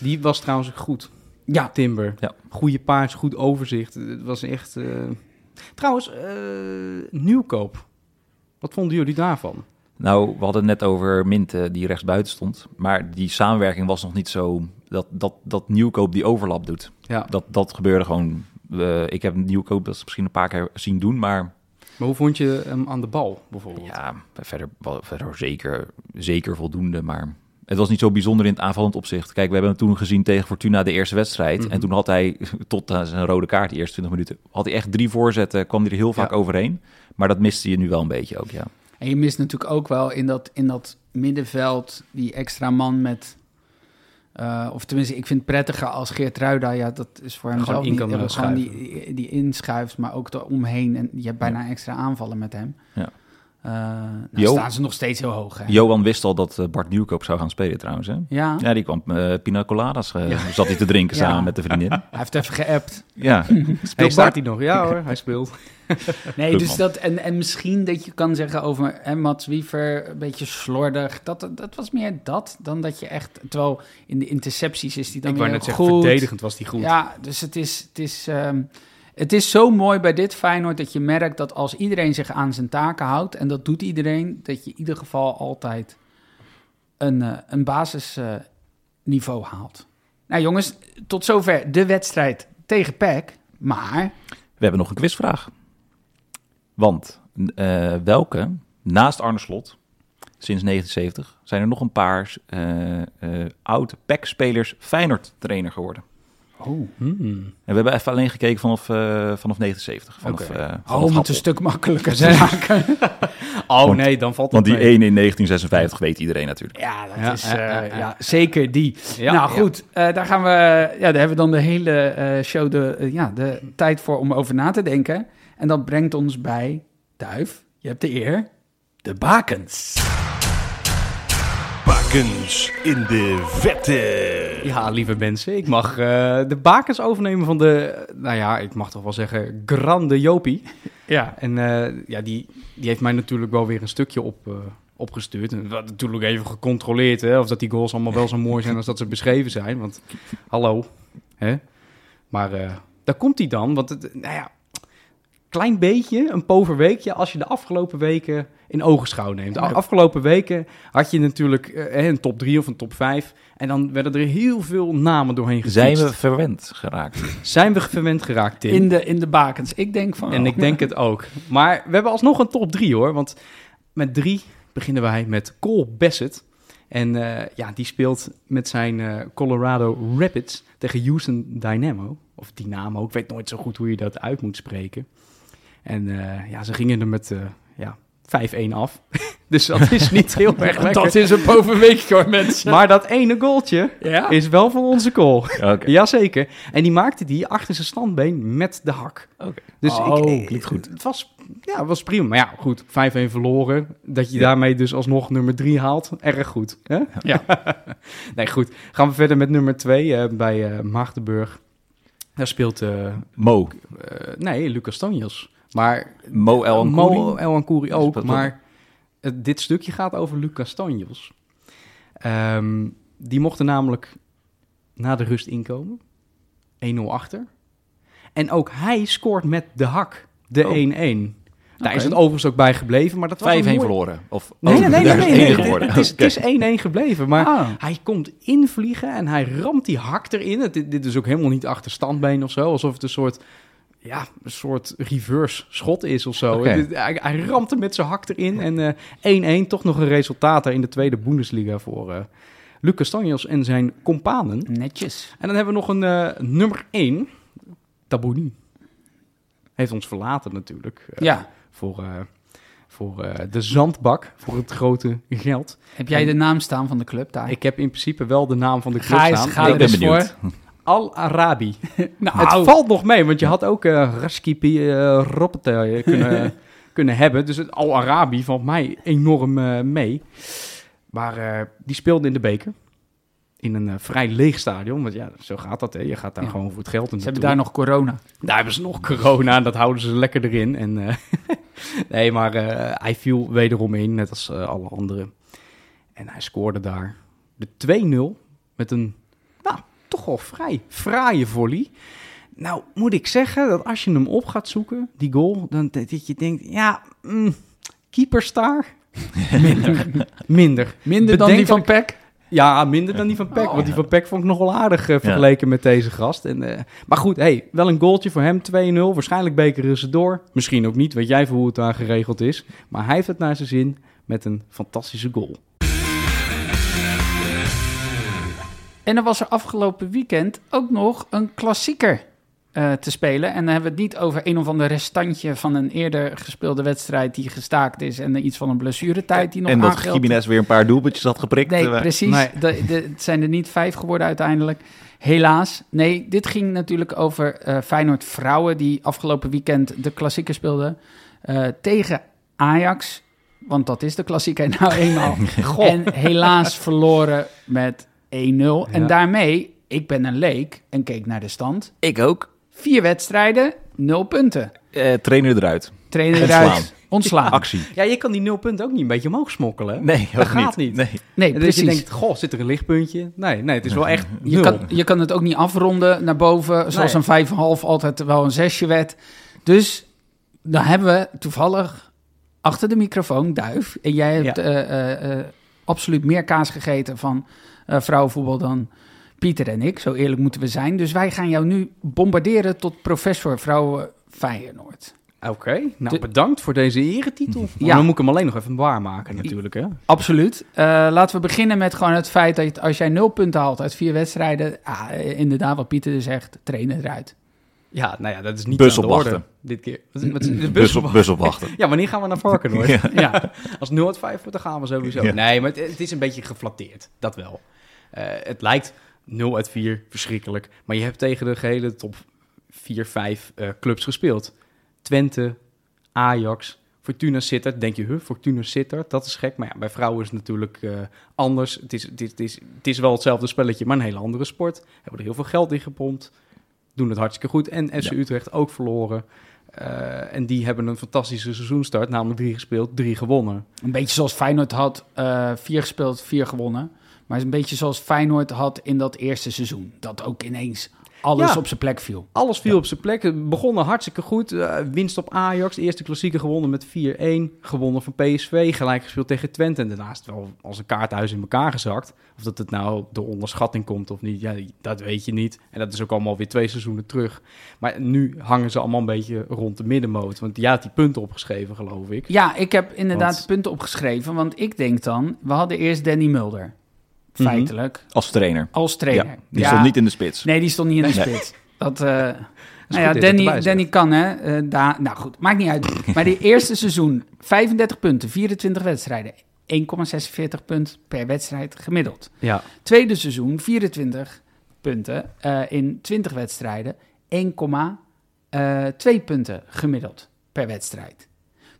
S4: Die was trouwens goed.
S2: Ja,
S4: Timber.
S3: Ja.
S4: Goede paars, goed overzicht. Het was echt... eh, Trouwens, eh, nieuwkoop. Wat vonden jullie daarvan?
S3: Nou, we hadden het net over Minte die rechts buiten stond. Maar die samenwerking was nog niet zo... Dat, dat, dat Nieuwkoop die overlap doet.
S4: Ja.
S3: Dat, dat gebeurde gewoon... eh, ik heb Nieuwkoop dat misschien een paar keer zien doen, maar
S4: Maar hoe vond je hem aan de bal, bijvoorbeeld?
S3: ja, verder, verder zeker, zeker voldoende. Maar het was niet zo bijzonder in het aanvallend opzicht. Kijk, we hebben hem toen gezien tegen Fortuna de eerste wedstrijd.
S4: Mhm.
S3: En toen had hij, [laughs] tot zijn rode kaart, de eerste 20 minuten, had hij echt drie voorzetten, kwam hij er heel vaak
S4: Ja.
S3: overheen. Maar dat miste je nu wel een beetje ook, ja.
S2: En je mist natuurlijk ook wel in dat, in dat middenveld die extra man met... eh, of tenminste, ik vind het prettiger als Geert Ruida. Ja, dat is voor hem zelf niet. eh, gewoon die, die inschuift, maar ook eromheen. En je hebt bijna extra aanvallen met hem.
S3: Ja.
S2: Eh nou
S3: Jo.
S2: staan ze nog steeds heel hoog. Hè?
S3: Johan wist al dat eh, Bart Nieuwkoop zou gaan spelen trouwens. Hè?
S2: Ja,
S3: Ja, die kwam eh pina coladas. eh, Zat hij te drinken [laughs]
S2: Ja.
S3: samen met de vriendin.
S2: hij heeft even geappt.
S3: Ja. [laughs] Speelt Bart?
S4: hij nog? Ja hoor, hij [laughs] speelt.
S2: Nee,
S3: Goed,
S2: dus
S3: man.
S2: dat, en, en misschien dat je kan zeggen over hè, Mats Wiever, een beetje slordig. Dat, dat was meer dat, dan dat je echt, terwijl in de intercepties is die dan
S4: ik wou net zeggen, verdedigend was hij goed.
S2: Ja, dus het is, het is, ehm, het is zo mooi bij dit Feyenoord dat je merkt dat als iedereen zich aan zijn taken houdt, en dat doet iedereen, dat je in ieder geval altijd een, eh, een basisniveau haalt. Nou jongens, tot zover de wedstrijd tegen PEC. Maar
S3: We hebben nog een quizvraag. Want eh, welke, naast Arne Slot, sinds 1970, zijn er nog een paar eh eh oude PEC-spelers Feyenoord-trainer geworden.
S2: Oh,
S4: Hmm.
S3: En we hebben even alleen gekeken vanaf, eh, vanaf 79. Vanaf,
S4: Oké.
S3: eh, vanaf
S2: oh om het een stuk makkelijker [laughs] te maken. [laughs]
S4: Oh
S3: Want-
S4: nee, dan valt
S3: Want
S4: het
S3: die
S4: mee.
S3: 1 in 1956 weet iedereen natuurlijk.
S2: Ja, dat
S4: Ja,
S2: is
S4: ja,
S2: eh,
S4: ja,
S2: zeker die.
S4: Ja,
S2: nou
S4: ja.
S2: goed, eh, daar gaan we. Ja, daar hebben we dan de hele eh, show de, ja, de tijd voor om over na te denken. En dat brengt ons bij Duif. Je hebt de eer. De bakens.
S1: Bakens in de vette.
S4: Ja, lieve mensen, ik mag eh, de bakens overnemen van de, nou ja, ik mag toch wel zeggen, grande Jopie.
S2: Ja.
S4: En eh, ja, die, die heeft mij natuurlijk wel weer een stukje op, eh, opgestuurd. En hadden natuurlijk even gecontroleerd, hè, of dat die goals allemaal wel zo mooi zijn als dat ze beschreven zijn. Want, hallo, hè. Maar eh, daar komt hij dan, want het, nou ja, klein beetje, een poverweekje, als je de afgelopen weken in ogenschouw neemt. De afgelopen weken had je natuurlijk eh, een top 3 of een top 5. En dan werden er heel veel namen doorheen
S3: Zijn
S4: gefietst.
S3: we verwend geraakt?
S4: Zijn we verwend geraakt, Tim?
S2: In de, in de bakens. Ik denk van.
S4: En ik denk het ook. Maar we hebben alsnog een top 3 hoor. Want met drie beginnen wij met Cole Bassett. En eh, ja, die speelt met zijn eh, Colorado Rapids tegen Houston Dynamo. Of Dynamo, ik weet nooit zo goed hoe je dat uit moet spreken. En eh, ja, ze gingen er met eh, ja, 5-1 af. [laughs] dus dat is niet [laughs] heel erg lekker.
S2: Dat is een poverweekje hoor, mensen.
S4: Maar dat ene goaltje
S2: ja.
S4: is wel van onze goal. [laughs]
S3: Oké.
S4: Jazeker. En die maakte die achter zijn standbeen met de hak.
S3: Oké.
S4: Dus
S2: Oh,
S4: ik,
S3: klinkt goed.
S4: Het was, ja, het was prima. Maar ja, goed, 5-1 verloren. Dat je daarmee dus alsnog nummer 3 haalt. Erg goed. Hè?
S2: Ja.
S4: nee, goed. Gaan we verder met nummer 2 bij eh Maagdenburg. Daar speelt, eh,
S3: Mo.
S4: eh, nee, Lucas Tanjas. Maar
S3: Mo El
S4: Mo
S3: Ancuri.
S4: El Ancuri ook. Maar het- dit stukje gaat over Lucas Tanjas. Ehm, die mochten namelijk na de rust inkomen. 1-0 achter. En ook hij scoort met de hak. De 1-1. Daar is het overigens ook bij gebleven. Maar dat was
S3: 5-1
S4: een mooi-
S3: verloren. Of,
S4: Nee,
S3: oh,
S4: nee, nee.
S3: daar
S4: nee, nee,
S3: het
S4: nee. Het is-
S3: Oké.
S4: Het is 1-1 gebleven. Maar
S2: Ah.
S4: hij komt invliegen en hij ramt die hak erin. Het, dit, is ook helemaal niet achter standbeen of zo. Alsof het een soort, ja, een soort reverse schot is of zo. Hij, hij ramt met zijn hak erin. En eh, 1-1, toch nog een resultaat daar in de tweede Bundesliga voor eh, Lucas Tanjas en zijn companen.
S2: Netjes.
S4: En dan hebben we nog een eh, nummer 1, Tabouni. Heeft ons verlaten natuurlijk.
S2: Ja.
S4: Voor, voor de zandbak, voor het grote geld.
S2: Heb jij de naam staan van de club daar?
S4: Ik heb in principe wel de naam van de club staan.
S2: ga
S3: Ik
S2: er
S3: ben benieuwd.
S2: voor.
S4: Al-Arabi. [laughs]
S2: Nou,
S4: Het valt nog mee, want je had ook eh Raskipi uh, [laughs] kunnen, kunnen hebben. Dus het Al-Arabi valt mij enorm eh, mee. Maar eh, die speelde in de beker. In een eh, vrij leeg stadion. Want ja, zo gaat dat. Hè. Je gaat daar
S2: Ja.
S4: gewoon voor het geld.
S2: Ze hebben daar nog corona.
S4: Daar hebben ze nog corona en dat houden ze lekker erin. En, [laughs] nee, maar hij viel wederom in, net als alle anderen. En hij scoorde daar de 2-0 met een, toch wel vrij fraaie volley. Nou, moet ik zeggen dat als je hem op gaat zoeken, die goal, dan dat je denkt, ja, mm, keeperstar? [laughs] Minder. Minder.
S2: Minder dan die van
S4: Bedenkelijk.
S2: PEC.
S4: Ja, minder dan die van Peck.
S2: Oh.
S4: want die van Peck vond ik nog wel aardig eh, vergeleken met deze gast. En, eh, maar goed, hey, wel een goaltje voor hem, 2-0. Waarschijnlijk bekeren ze door. Misschien ook niet, weet jij voor hoe het daar geregeld is. Maar hij heeft het naar zijn zin met een fantastische goal.
S2: En dan was er afgelopen weekend ook nog een klassieker eh, te spelen. En dan hebben we het niet over een of ander restantje van een eerder gespeelde wedstrijd die gestaakt is. En iets van een blessuretijd die nog
S3: En dat. Jiménez weer een paar doelpuntjes had geprikt.
S2: Nee,
S3: eh,
S2: precies.
S4: Nee.
S2: De, de, het zijn er niet vijf geworden uiteindelijk. Helaas. Nee, dit ging natuurlijk over eh Feyenoord vrouwen... die afgelopen weekend de klassieker speelden... tegen Ajax. Want dat is de klassieker [laughs] nou eenmaal. [laughs] en helaas verloren met 1-0. En daarmee, ik ben een leek en keek naar de stand.
S3: Ik ook.
S2: Vier wedstrijden, nul punten.
S3: Eh, trainer eruit.
S2: Trainer
S3: Ontslaan.
S2: eruit, ontslaan. [laughs]
S3: Actie.
S4: Ja, je kan die nul punten ook niet een beetje omhoog smokkelen. hè?
S3: Nee,
S4: Dat
S3: ook
S4: gaat niet.
S3: Nee.
S2: Nee, precies.
S4: je denkt, goh, zit er een lichtpuntje? Nee, nee, het is wel echt
S2: Je
S4: nul.
S2: kan, je kan het ook niet afronden naar boven, zoals
S4: Nee.
S2: een 5,5 altijd wel een zesje werd. Dus dan hebben we toevallig achter de microfoon, Duif, en jij hebt
S4: Ja.
S2: eh, eh, eh, absoluut meer kaas gegeten van eh, vrouwenvoetbal dan Pieter en ik. Zo eerlijk moeten we zijn. Dus wij gaan jou nu bombarderen tot professor vrouwen Feyenoord.
S4: Oké, nou
S2: De-
S4: bedankt voor deze eretitel. [laughs]
S2: Ja.
S4: Dan moet ik hem alleen nog even waarmaken natuurlijk, hè?
S2: Absoluut. Eh, laten we beginnen met gewoon het feit dat als jij nul punten haalt uit vier wedstrijden, ah, inderdaad wat Pieter zegt, trainen eruit.
S4: Ja, nou ja, dat is niet
S3: Bus
S4: aan de orde. Dit keer. De bus, op,
S3: bus opwachten. [laughs]
S4: Ja, wanneer gaan we naar Varkenoord?
S3: Ja.
S2: Ja,
S4: Als 0 uit 5 wordt, dan gaan we sowieso.
S3: Ja.
S4: Nee, maar het, het is een beetje geflatteerd. Dat wel. Eh, het lijkt 0 uit 4, verschrikkelijk. Maar je hebt tegen de gehele top 4, 5 eh, clubs gespeeld. Twente, Ajax, Fortuna Sittard. Denk je, huh, Fortuna Sittard, dat is gek. Maar ja, bij vrouwen is het natuurlijk eh, anders. Het is, het, is, het, is, het is wel hetzelfde spelletje, maar een hele andere sport. Hebben er heel veel geld in gepompt. Doen het hartstikke goed. En FC
S3: Ja.
S4: Utrecht ook verloren. Eh, en die hebben een fantastische seizoenstart. Namelijk drie gespeeld, drie gewonnen.
S2: Een beetje zoals Feyenoord had, eh, vier gespeeld, vier gewonnen. Maar het is een beetje zoals Feyenoord had in dat eerste seizoen. Dat ook ineens alles
S4: Ja.
S2: op zijn plek viel.
S4: Alles viel op zijn plek. Het begonnen hartstikke goed. Eh, winst op Ajax. De eerste klassieker gewonnen met 4-1. Gewonnen van PSV. Gelijk gespeeld tegen Twente. En daarnaast wel als een kaarthuis in elkaar gezakt. Of dat het nou door onderschatting komt of niet. Ja, dat weet je niet. En dat is ook allemaal weer twee seizoenen terug. Maar nu hangen ze allemaal een beetje rond de middenmoot. Want jij had die punten opgeschreven, geloof ik.
S2: Ja, ik heb inderdaad
S3: Want-
S2: punten opgeschreven. Want ik denk dan, we hadden eerst Danny Mulder.
S4: Mhm.
S2: Feitelijk,
S3: Als trainer.
S2: als trainer.
S3: Ja, die stond niet in de spits.
S2: Nee, die stond niet in de
S3: Nee.
S2: spits. Dat, eh,
S4: is
S2: nou ja,
S4: dat
S2: Danny. Danny kan, hè. eh, daar, nou goed, maakt niet uit. [laughs] Maar die eerste seizoen, 35 punten, 24 wedstrijden. 1,46 punt per wedstrijd gemiddeld.
S4: Ja.
S2: Tweede seizoen, 24 punten eh, in 20 wedstrijden. 1,2 punten gemiddeld per wedstrijd.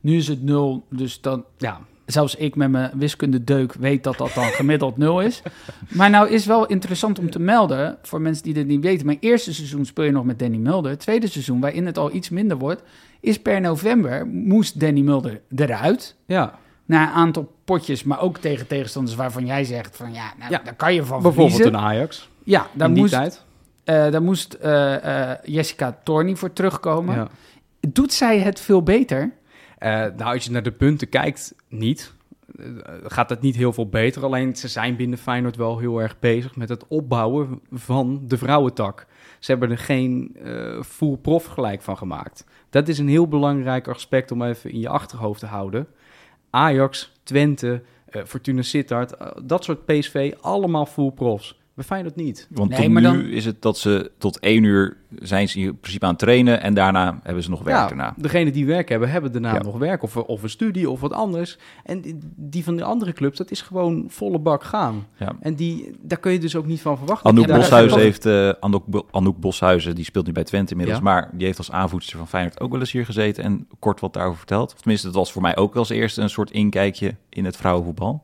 S2: Nu is het 0, dus dan,
S4: Ja.
S2: Zelfs ik met mijn wiskundedeuk weet dat dat dan gemiddeld 0 is. Maar nou is wel interessant om te melden, voor mensen die dit niet weten. Mijn eerste seizoen speel je nog met Danny Mulder. Tweede seizoen, waarin het al iets minder wordt, is per november moest Danny Mulder eruit.
S4: Ja.
S2: Na een aantal potjes, maar ook tegen tegenstanders waarvan jij zegt van ja, nou,
S4: Ja.
S2: daar kan je van
S4: Bijvoorbeeld
S2: verliezen.
S4: een Ajax.
S2: Ja, daar
S4: in die
S2: moest,
S4: tijd.
S2: eh, daar moest eh, eh, Jessica Torney voor terugkomen.
S4: Ja.
S2: Doet zij het veel beter?
S4: Eh, nou, als je naar de punten kijkt, niet. Eh, gaat het niet heel veel beter. Alleen ze zijn binnen Feyenoord wel heel erg bezig met het opbouwen van de vrouwentak. Ze hebben er geen eh full prof gelijk van gemaakt. Dat is een heel belangrijk aspect om even in je achterhoofd te houden. Ajax, Twente, Fortuna Sittard, dat soort PSV, allemaal full profs. Bij Feyenoord niet.
S3: Want
S2: Nee,
S3: tot
S2: maar
S3: nu
S2: dan-
S3: is het dat ze tot één uur zijn ze in principe aan het trainen en daarna hebben ze nog werk
S4: Ja,
S3: daarna.
S4: degene die werk hebben, hebben daarna
S3: Ja.
S4: nog werk. Of, of een studie of wat anders. En die- die van de andere clubs, dat is gewoon volle bak gaan.
S3: Ja.
S4: En die, daar kun je dus ook niet van verwachten.
S3: Anouk Boshuizen heeft, eh Anouk, Bo- Anouk Boshuizen, die speelt nu bij Twente inmiddels,
S4: Ja.
S3: maar die heeft als aanvoerster van Feyenoord ook wel eens hier gezeten en kort wat daarover verteld. Of tenminste, dat was voor mij ook als eerste een soort inkijkje in het vrouwenvoetbal.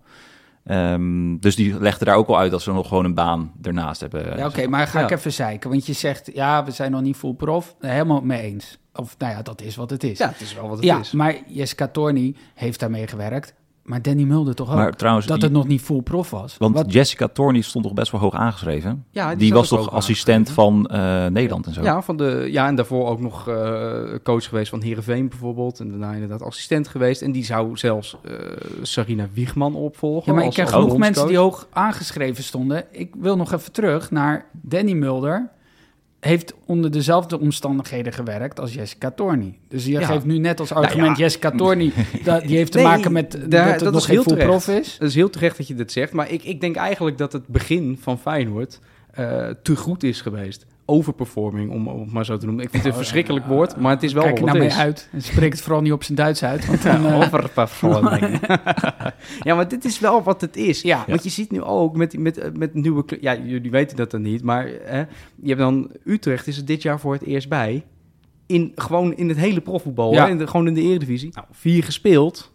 S3: Ehm, dus die legde daar ook al uit dat ze nog gewoon een baan ernaast hebben.
S2: Ja, oké, maar ga ik even zeiken. Want je zegt, ja, we zijn nog niet full prof. Helemaal mee eens. Of nou ja, dat is wat het is.
S4: Ja, het is wel wat het
S2: Ja,
S4: is.
S2: maar Jessica Torney heeft daarmee gewerkt. Maar Danny Mulder toch ook?
S3: Maar trouwens,
S2: dat
S3: die-
S2: het nog niet full prof was.
S3: Want
S2: Wat-
S3: Jessica Torney stond toch best wel hoog aangeschreven.
S4: Ja, die
S3: was toch assistent van eh, Nederland en zo.
S4: Ja, van de, ja, en daarvoor ook nog eh, coach geweest van Heerenveen bijvoorbeeld. En daarna inderdaad assistent geweest. En die zou zelfs eh, Sarina Wiegman opvolgen.
S2: ja, maar ik ken genoeg mensen die hoog aangeschreven stonden. Ik wil nog even terug naar Danny Mulder. Heeft onder dezelfde omstandigheden gewerkt als Jessica Torney. Dus je
S4: Ja.
S2: geeft nu net als argument
S4: ja.
S2: Jessica Torney... [laughs] dat, die heeft te
S4: Nee,
S2: maken met
S4: daar-
S2: dat het
S4: dat
S2: nog
S4: is
S2: geen
S4: heel terecht.
S2: prof is.
S4: Het is heel terecht dat je dit zegt, maar ik, ik denk eigenlijk dat het begin van Feyenoord eh, te goed is geweest. Overperforming, om, om het maar zo te noemen. Ik vind het een verschrikkelijk woord, maar het is wel
S2: Kijk
S4: wat
S2: nou
S4: het
S2: mee uit. En spreek het vooral niet op zijn Duits uit. Want dan, [laughs] eh,
S4: Overperforming. [laughs] ja, maar dit is wel wat het is.
S2: Ja.
S4: Want je ziet nu ook met, met, met nieuwe... Ja, jullie weten dat dan niet, maar hè, je hebt dan... Utrecht is er dit jaar voor het eerst bij. In, gewoon in het hele profvoetbal,
S2: Ja.
S4: hè, in de, gewoon in de eredivisie. Nou, vier gespeeld,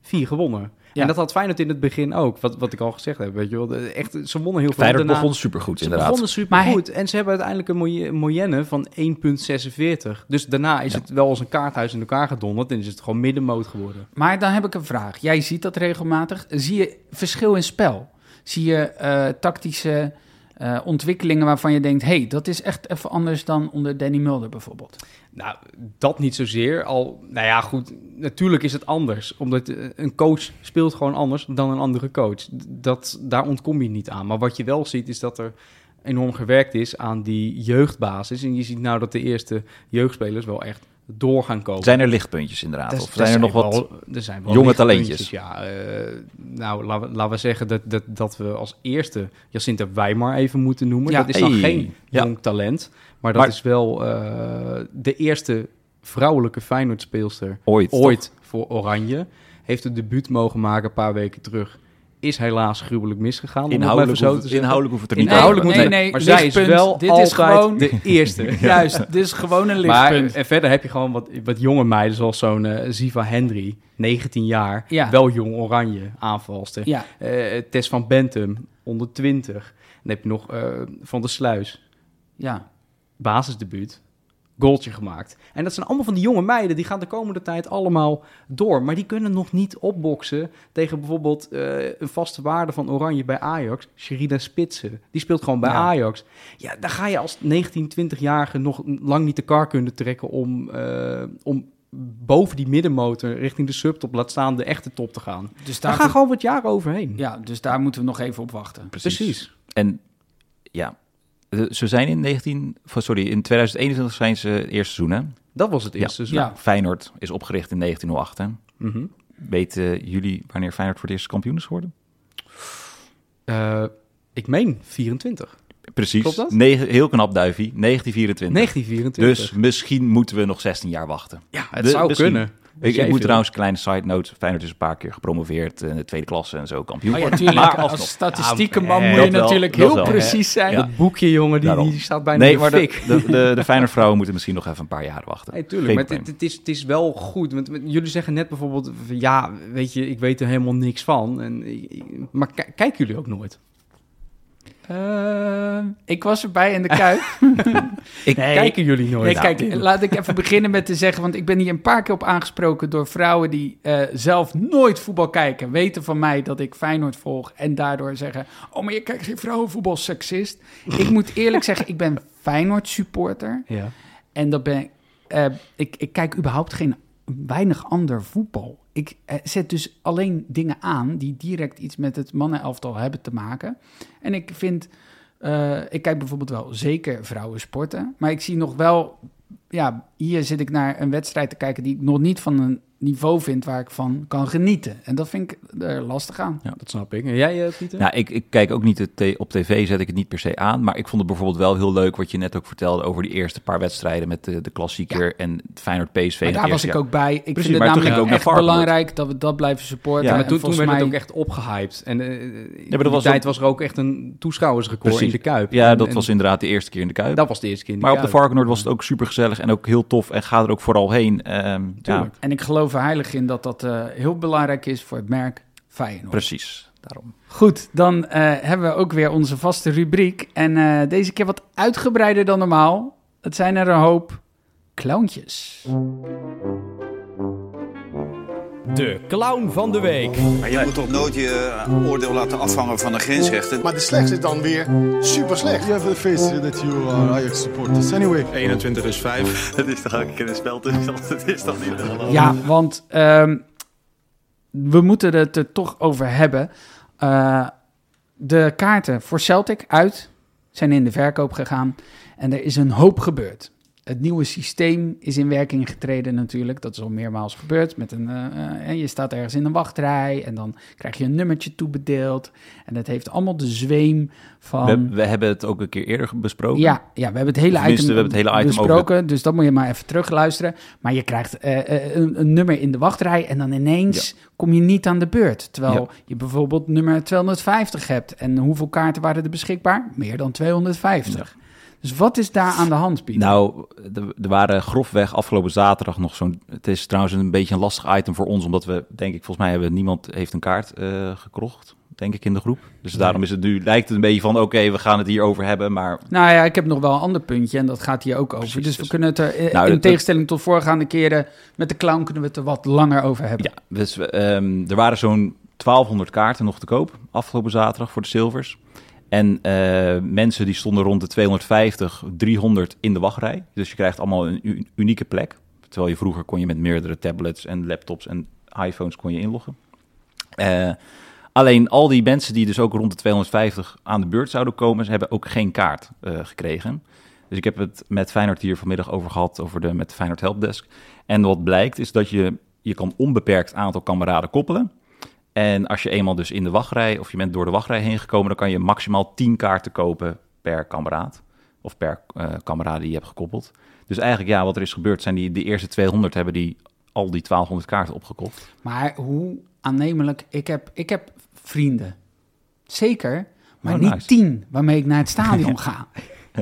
S4: vier gewonnen.
S2: Ja.
S4: En dat had Feyenoord in het begin ook, wat, wat ik al gezegd heb. Weet je wel. Echt, ze wonnen heel veel.
S3: Feyenoord
S4: Daarna-
S3: begon supergoed,
S4: Ze
S3: inderdaad.
S4: begonnen super
S2: Maar
S4: goed. En ze hebben uiteindelijk een moye- moyenne van 1,46. Dus daarna is
S3: Ja.
S4: het wel als een kaarthuis in elkaar gedonderd. En is het gewoon middenmoot geworden.
S2: Maar dan heb ik een vraag. Jij ziet dat regelmatig. Zie je verschil in spel? Zie je eh, tactische eh, ontwikkelingen waarvan je denkt... hey, dat is echt even anders dan onder Danny Mulder bijvoorbeeld.
S4: Nou, dat niet zozeer. Al, nou ja, goed, natuurlijk is het anders. Omdat eh, een coach speelt gewoon anders dan een andere coach. Dat, daar ontkom je niet aan. Maar wat je wel ziet, is dat er enorm gewerkt is aan die jeugdbasis. En je ziet nou dat de eerste jeugdspelers wel echt door gaan komen.
S3: Zijn er lichtpuntjes inderdaad?
S4: Er-
S3: of zijn er nog wat...
S4: er zijn wel
S3: jonge talentjes?
S4: Ja, eh, nou, laten we, laten we zeggen dat, dat, dat we als eerste Jacinta Wijmar even moeten noemen.
S2: Ja.
S4: Dat is dan
S3: Hey.
S4: geen
S3: Ja.
S4: jong talent, maar dat
S3: Maar-
S4: is wel eh, de eerste vrouwelijke Feyenoord-speelster
S3: Ooit.
S4: ooit voor Oranje. Heeft het debuut mogen maken een paar weken terug. Is helaas gruwelijk misgegaan. om het maar
S3: Inhoudelijk,
S4: even zo
S3: hoeft, inhoudelijk hoeft het er niet
S4: Inhoudelijk
S2: Nee,
S4: moet
S2: nee,
S4: het-
S2: nee,
S4: maar zij is wel
S2: Dit is gewoon-
S4: de [laughs] eerste.
S2: Juist, dit is gewoon een
S4: Maar
S2: lichtpunt.
S4: en verder heb je gewoon wat, wat jonge meiden, zoals zo'n eh, Ziva Hendry, 19 jaar,
S2: Ja.
S4: wel jong oranje aanvalster.
S2: ja,
S4: Eh, Tess van Bentum, onder 20. Dan heb je nog eh, Van der Sluis,
S2: ja.
S4: basisdebuut, goaltje gemaakt. En dat zijn allemaal van die jonge meiden, die gaan de komende tijd allemaal door. Maar die kunnen nog niet opboksen tegen bijvoorbeeld eh, een vaste waarde van Oranje bij Ajax, Sherida Spitsen. Die speelt gewoon bij
S2: Ja.
S4: Ajax. Ja, dan ga je als 19, 20-jarige nog lang niet de kar kunnen trekken om, eh, om boven die middenmotor richting de subtop, laat staan de echte top te gaan.
S2: Dus
S4: Daar
S2: daar,
S4: gaan gewoon wat jaren overheen.
S2: ja, dus daar moeten we nog even op wachten.
S4: Precies.
S3: En ja, ze zijn in 19... of Sorry, in 2021 zijn ze het eerste seizoen, hè?
S4: Dat was het eerste seizoen.
S2: Ja.
S3: Feyenoord is opgericht in 1908, hè?
S4: Mhm.
S3: Weten jullie wanneer Feyenoord voor het eerst kampioen is geworden?
S4: Eh, ik meen 24.
S3: Precies.
S4: Klopt dat?
S3: Negen- heel knap, Duivie. 1924.
S4: 1924.
S3: Dus misschien moeten we nog 16 jaar wachten.
S4: ja, het
S3: de-
S4: zou
S3: misschien.
S4: kunnen.
S3: Ik, moet
S4: veel?
S3: trouwens, kleine side note, Feyenoord is een paar keer gepromoveerd in de tweede klasse en zo kampioen
S2: Oh ja.
S3: Maar
S2: Als statistiekenman
S4: Ja,
S2: moet
S3: dat
S2: je
S3: wel,
S2: natuurlijk heel
S3: wel.
S2: precies zijn.
S3: Ja.
S4: Dat boekje, jongen, die, staat bijna
S3: Nee, maar de, de, de, de Feyenoord vrouwen moeten misschien nog even een paar jaar wachten.
S4: Nee, tuurlijk.
S3: Geen
S4: Maar het, is, het is wel goed. Want jullie zeggen net bijvoorbeeld... Ja, weet je, ik weet er helemaal niks van. En, maar ki- kijken jullie ook nooit?
S2: Eh, ik was erbij in de [laughs] Kuip.
S3: Ik-
S2: Nee,
S4: Kijken jullie nooit?
S2: Nee,
S3: Nou,
S2: kijk, laat ik even beginnen met te zeggen, want ik ben hier een paar keer op aangesproken door vrouwen die eh, zelf nooit voetbal kijken, weten van mij dat ik Feyenoord volg en daardoor zeggen, oh, maar je kijkt geen vrouwenvoetbal, seksist. ik moet eerlijk [laughs] zeggen, ik ben Feyenoord supporter
S4: Ja.
S2: en dat ben ik, eh, ik, ik kijk überhaupt geen weinig ander voetbal. Ik eh, zet dus alleen dingen aan die direct iets met het mannenelftal hebben te maken. En ik vind, eh, ik kijk bijvoorbeeld wel zeker vrouwen sporten, maar ik zie nog wel, ja, hier zit ik naar een wedstrijd te kijken die ik nog niet van een niveau vind waar ik van kan genieten. En dat vind ik er lastig aan.
S4: Dat snap ik. En jij, eh, Pieter?
S3: Nou, ik, ik kijk ook niet, het t- op tv zet ik het niet per se aan, maar ik vond het bijvoorbeeld wel heel leuk wat je net ook vertelde over die eerste paar wedstrijden met de, de klassieker en Feyenoord PSV.
S2: Maar daar was ik
S3: jaar.
S2: ook bij. Ik
S3: Precies,
S2: vind het
S3: maar toen
S2: namelijk
S3: ging ik ook naar
S2: echt belangrijk dat we dat blijven supporten.
S3: Ja,
S4: maar
S2: En
S4: toen, toen het
S2: mij-
S4: ook echt opgehyped. En eh
S3: maar
S4: in
S3: dat was
S4: tijd
S3: ook-
S4: was er ook echt een toeschouwersrecord
S3: Precies.
S4: in de Kuip.
S3: Ja,
S4: En-
S3: dat
S4: en
S3: was inderdaad de eerste keer in de Kuip.
S4: Dat was de eerste keer in de
S3: maar op de. Varkenoord was het ook super gezellig en ook heel tof en ga er ook vooral heen. Ehm, ja.
S2: En ik geloof er heilig in dat dat eh, heel belangrijk is voor het merk Feyenoord.
S3: precies. Daarom.
S2: Goed, dan eh, hebben we ook weer onze vaste rubriek. En eh, deze keer wat uitgebreider dan normaal. Het zijn er een hoop clowntjes.
S5: De clown van de week.
S6: Maar je moet toch nooit je eh, oordeel laten afhangen van de grensrechten.
S7: Maar de slechtste is dan weer super slecht.
S8: You have the face that you are Ajax supporters. Anyway,
S1: 21 is 5.
S6: Het [laughs] is toch ook een keer een spel tussen Het [laughs] is toch niet te
S2: Ja, want ehm, we moeten het er toch over hebben. Eh, de kaarten voor Celtic uit zijn in de verkoop gegaan. En er is een hoop gebeurd. Het nieuwe systeem is in werking getreden natuurlijk. Dat is al meermaals gebeurd. Met een, eh, eh, en je staat ergens in een wachtrij en dan krijg je een nummertje toebedeeld. En dat heeft allemaal de zweem van...
S3: We, we hebben het ook een keer eerder besproken.
S2: Ja, ja, we hebben het hele item,
S3: we hebben het hele item over
S2: besproken, dus dat moet je maar even terugluisteren. Maar je krijgt eh, eh, een, een nummer in de wachtrij en dan ineens kom je niet aan de beurt. Terwijl
S3: Ja.
S2: je bijvoorbeeld nummer 250 hebt. En hoeveel kaarten waren er beschikbaar? Meer dan 250. Dus Dus wat is daar aan de hand, Piet?
S3: Nou, er waren grofweg afgelopen zaterdag nog zo'n... Het is trouwens een beetje een lastig item voor ons, omdat we, denk ik, volgens mij hebben niemand heeft een kaart eh gekrocht, denk ik, in de groep. Dus daarom is het nu, lijkt het een beetje van, oké, we gaan het hierover hebben, maar
S2: Nou ja, ik heb nog wel een ander puntje en dat gaat hier ook over.
S3: Precies,
S2: dus we
S3: dus-
S2: kunnen het er, eh,
S3: Nou,
S2: in
S3: dat-
S2: tegenstelling tot voorgaande keren, met de clown kunnen we het er wat langer over hebben.
S3: Ja, dus ehm, er waren zo'n 1200 kaarten nog te koop afgelopen zaterdag voor de Silvers. En eh, mensen die stonden rond de 250, 300 in de wachtrij. Dus je krijgt allemaal een unieke plek. Terwijl je vroeger kon je met meerdere tablets en laptops en iPhones kon je inloggen. Eh, alleen al die mensen die dus ook rond de 250 aan de beurt zouden komen, ze hebben ook geen kaart eh, gekregen. Dus ik heb het met Feyenoord hier vanmiddag over gehad, over de, met Feyenoord Helpdesk. En wat blijkt is dat je, je kan onbeperkt aantal kameraden koppelen. En als je eenmaal dus in de wachtrij, of je bent door de wachtrij heen gekomen, dan kan je maximaal 10 kaarten kopen per kameraad. Of per kameraad die je hebt gekoppeld. Dus eigenlijk, ja, wat er is gebeurd, zijn die de eerste 200 hebben die al die 1200 kaarten opgekocht.
S2: Maar hoe aannemelijk, ik heb, ik heb vrienden. Zeker, maar
S3: Oh,
S2: niet
S3: nice.
S2: tien waarmee ik naar het stadion [laughs] ga.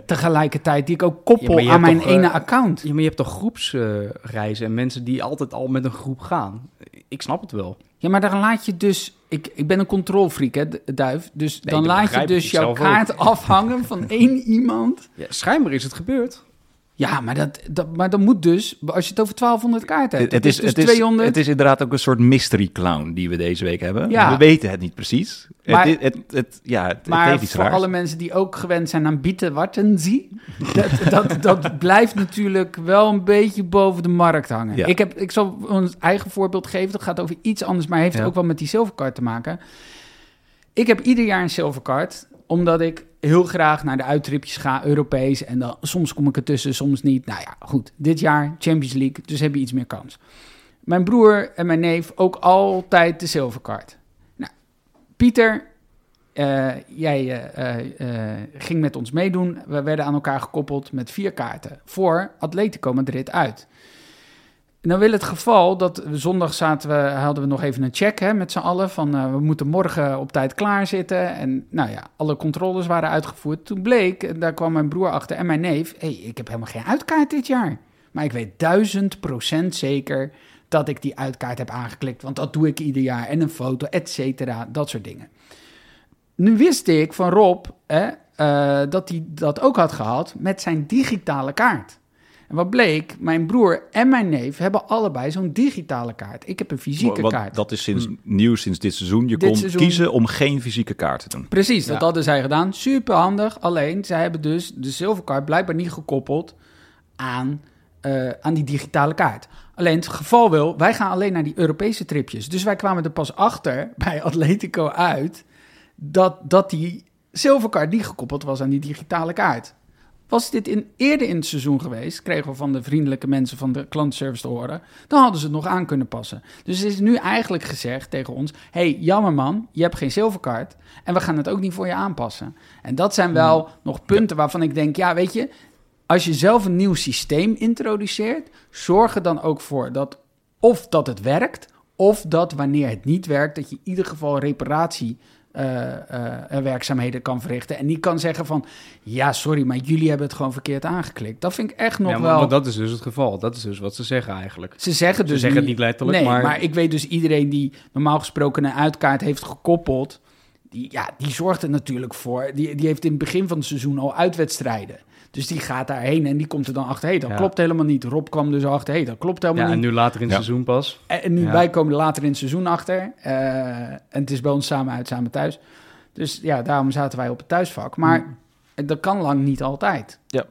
S2: Tegelijkertijd die ik ook koppel aan mijn
S4: toch,
S2: ene
S4: eh,
S2: account.
S4: Ja, maar je hebt toch groepsreizen en mensen die altijd al met een groep gaan. Ik snap het wel.
S2: Ja, maar dan laat je dus... Ik, ik ben een controlfreak, hè, Duif. Dus
S4: Nee,
S2: dan laat je dus jouw
S4: ook.
S2: kaart afhangen van [laughs] één iemand.
S4: Ja, schijnbaar is het gebeurd.
S2: Ja, maar dat, dat, maar dan moet dus... Als je het over 1200 kaarten hebt,
S3: Het
S2: dat
S3: is,
S2: dus
S3: het, is,
S2: 200...
S3: het is inderdaad ook een soort mystery clown die we deze week hebben.
S2: Ja.
S3: We weten het niet precies.
S2: Maar-
S3: het, het, het, ja, het,
S2: Maar
S3: heeft iets
S2: voor
S3: raars.
S2: alle mensen die ook gewend zijn aan bieten warten zie, [laughs] dat, dat, dat blijft natuurlijk wel een beetje boven de markt hangen.
S3: Ja.
S2: Ik, heb, ik zal een eigen voorbeeld geven, dat gaat over iets anders, maar heeft
S4: Ja.
S2: ook wel met die silvercard te maken. Ik heb ieder jaar een silvercard, omdat ik heel graag naar de uittripjes ga, Europees, en dan, soms kom ik ertussen, soms niet. Nou ja, goed, dit jaar Champions League, dus heb je iets meer kans. Mijn broer en mijn neef ook altijd de silvercard. Nou, Pieter, eh, jij eh, eh, ging met ons meedoen. We werden aan elkaar gekoppeld met vier kaarten voor Atletico Madrid uit. Nou wil het geval dat zondag zaten we, hadden we nog even een check hè, met z'n allen van eh, we moeten morgen op tijd klaarzitten. En nou ja, alle controles waren uitgevoerd. Toen bleek, en daar kwam mijn broer achter en mijn neef, hey, ik heb helemaal geen uitkaart dit jaar. Maar ik weet duizend procent zeker dat ik die uitkaart heb aangeklikt, want dat doe ik ieder jaar. En een foto, et cetera, dat soort dingen. Nu wist ik van Rob hè, eh, dat hij dat ook had gehad met zijn digitale kaart. En wat bleek, mijn broer en mijn neef hebben allebei zo'n digitale kaart. Ik heb een fysieke kaart.
S3: Dat is sinds, nieuw sinds dit seizoen. Je
S2: Dit
S3: kon
S2: seizoen-
S3: kiezen om geen fysieke kaart te doen.
S2: Precies, dat hadden zij gedaan. Super handig. Alleen, zij hebben dus de Silvercard blijkbaar niet gekoppeld aan, eh, aan die digitale kaart. Alleen het geval wil, wij gaan alleen naar die Europese tripjes. Dus wij kwamen er pas achter [laughs] bij Atletico uit dat, dat die Silvercard niet gekoppeld was aan die digitale kaart. Was dit in, eerder in het seizoen geweest, kregen we van de vriendelijke mensen van de klantenservice te horen, dan hadden ze het nog aan kunnen passen. Dus het is nu eigenlijk gezegd tegen ons: hey, jammer man, je hebt geen Silvercard en we gaan het ook niet voor je aanpassen. En dat zijn wel nog punten waarvan ik denk: ja, weet je, als je zelf een nieuw systeem introduceert, zorg er dan ook voor dat of dat het werkt, of dat wanneer het niet werkt, dat je in ieder geval reparatie werkzaamheden kan verrichten. En niet kan zeggen van, ja, sorry, maar jullie hebben het gewoon verkeerd aangeklikt. Dat vind ik echt nog
S4: ja, maar,
S2: wel...
S4: maar dat is dus het geval. Dat is dus wat ze zeggen eigenlijk.
S2: Ze zeggen dus
S4: Ze zeggen het niet letterlijk,
S2: nee,
S4: maar-
S2: ik weet dus iedereen die normaal gesproken een uitkaart heeft gekoppeld... Die, ja, die zorgt er natuurlijk voor. Die, die heeft in het begin van het seizoen al uitwedstrijden. Dus die gaat daarheen en die komt er dan achter... hé, hey, dat
S4: Ja.
S2: klopt helemaal niet. Rob kwam dus achter, hé, hey, dat klopt helemaal
S4: Ja, en
S2: niet.
S4: nu later in het
S3: Ja.
S4: seizoen pas.
S2: En, en nu
S4: Ja.
S2: wij komen er later in het seizoen achter. Eh, en het is bij ons samen uit, samen thuis. Dus ja, daarom zaten wij op het thuisvak. Maar dat kan lang niet altijd.
S3: Ja.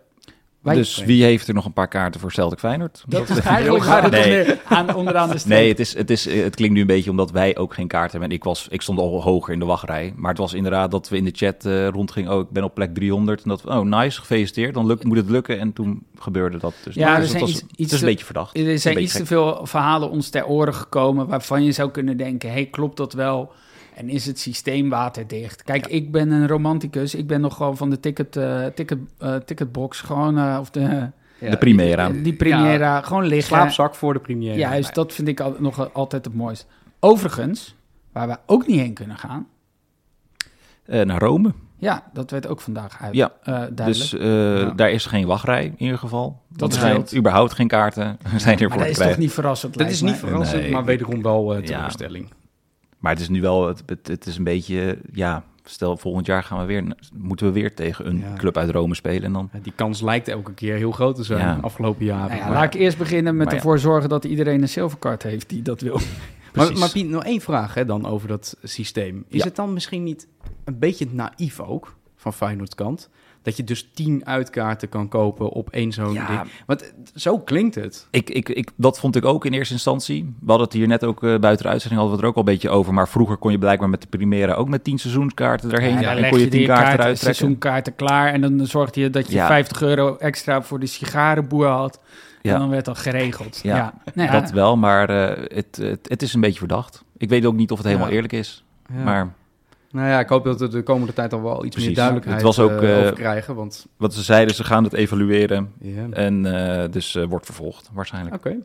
S2: Wij-
S3: dus wie heeft er nog een paar kaarten voor Celtic Feyenoord?
S2: Dat is eigenlijk waar het
S3: Nee.
S2: aan, onderaan de streep.
S3: Nee, het, is, het, is, het klinkt nu een beetje omdat wij ook geen kaart hebben. En ik, was, ik stond al hoger in de wachtrij. Maar het was inderdaad dat we in de chat eh rondgingen. Oh, ik ben op plek 300. En dat, oh, nice, gefeliciteerd. Dan lukt, moet het lukken. En toen gebeurde dat. Dus,
S2: Ja, er
S3: dus
S2: zijn
S3: het was,
S2: iets-
S3: het is een beetje verdacht.
S2: Er zijn iets te veel verhalen ons ter oren gekomen waarvan je zou kunnen denken: hey, klopt dat wel? En is het systeem waterdicht? Kijk, ik ben een romanticus. Ik ben nog gewoon van de ticket, eh, ticket, eh, ticketbox. Gewoon, eh, of de,
S3: De Primera.
S2: die, die Primera. gewoon liggen.
S4: Slaapzak voor de première.
S2: Juist, dat vind ik al, nog altijd het mooist. Overigens, waar we ook niet heen kunnen gaan.
S3: eh, naar Rome.
S2: Ja, dat werd ook vandaag uit.
S3: Ja,
S2: eh, duidelijk.
S3: Dus eh,
S2: Ja.
S3: daar is geen wachtrij in ieder geval.
S2: Dat
S3: er zijn überhaupt geen kaarten. [laughs] Er zijn hier
S2: maar
S3: voor
S2: dat is toch niet verrassend,
S4: Dat is niet verrassend,
S3: Nee.
S4: maar wederom wel eh
S3: Ja. Maar het is nu wel, het, het, het is een beetje, ja, stel volgend jaar gaan we weer, moeten we weer tegen een
S4: Ja.
S3: club uit Rome spelen. En dan,
S4: Ja, Die kans lijkt elke keer heel groot te zijn
S3: Ja.
S4: afgelopen jaren.
S2: Nou ja,
S4: maar,
S2: laat ik eerst beginnen met ervoor zorgen dat iedereen een zilverkaart heeft die dat wil. [laughs]
S4: maar, maar Piet, nog één vraag hè, dan over dat systeem. Is
S3: Ja.
S4: het dan misschien niet een beetje naïef ook van Feyenoord kant? Dat je dus tien uitkaarten kan kopen op één zo'n
S3: Ja.
S4: ding. Want zo klinkt het.
S3: ik, ik, ik, dat vond ik ook in eerste instantie. We hadden het hier net ook eh, buiten de uitzending hadden we het er ook al een beetje over. Maar vroeger kon je blijkbaar met de Primera ook met tien seizoenskaarten erheen.
S2: Ja,
S3: en
S2: dan
S3: kon je tien kaarten
S2: kaarten, seizoenkaarten klaar en dan zorgde je dat je
S3: Ja.
S2: 50 euro extra voor de sigarenboer had.
S3: Ja.
S2: En dan werd dat geregeld. Ja,
S3: Ja.
S2: Nou ja,
S3: Dat wel, maar eh, het, het, het is een beetje verdacht. Ik weet ook niet of het helemaal
S4: Ja.
S3: eerlijk is.
S4: Ja.
S3: Maar
S4: Nou ja, ik hoop dat we de komende tijd al wel iets
S3: Precies.
S4: meer duidelijkheid
S3: Het was ook,
S4: eh,
S3: eh,
S4: over krijgen. Want
S3: wat ze zeiden, ze gaan het evalueren.
S4: ja.
S3: En eh, dus eh, wordt vervolgd, waarschijnlijk.
S4: Oké.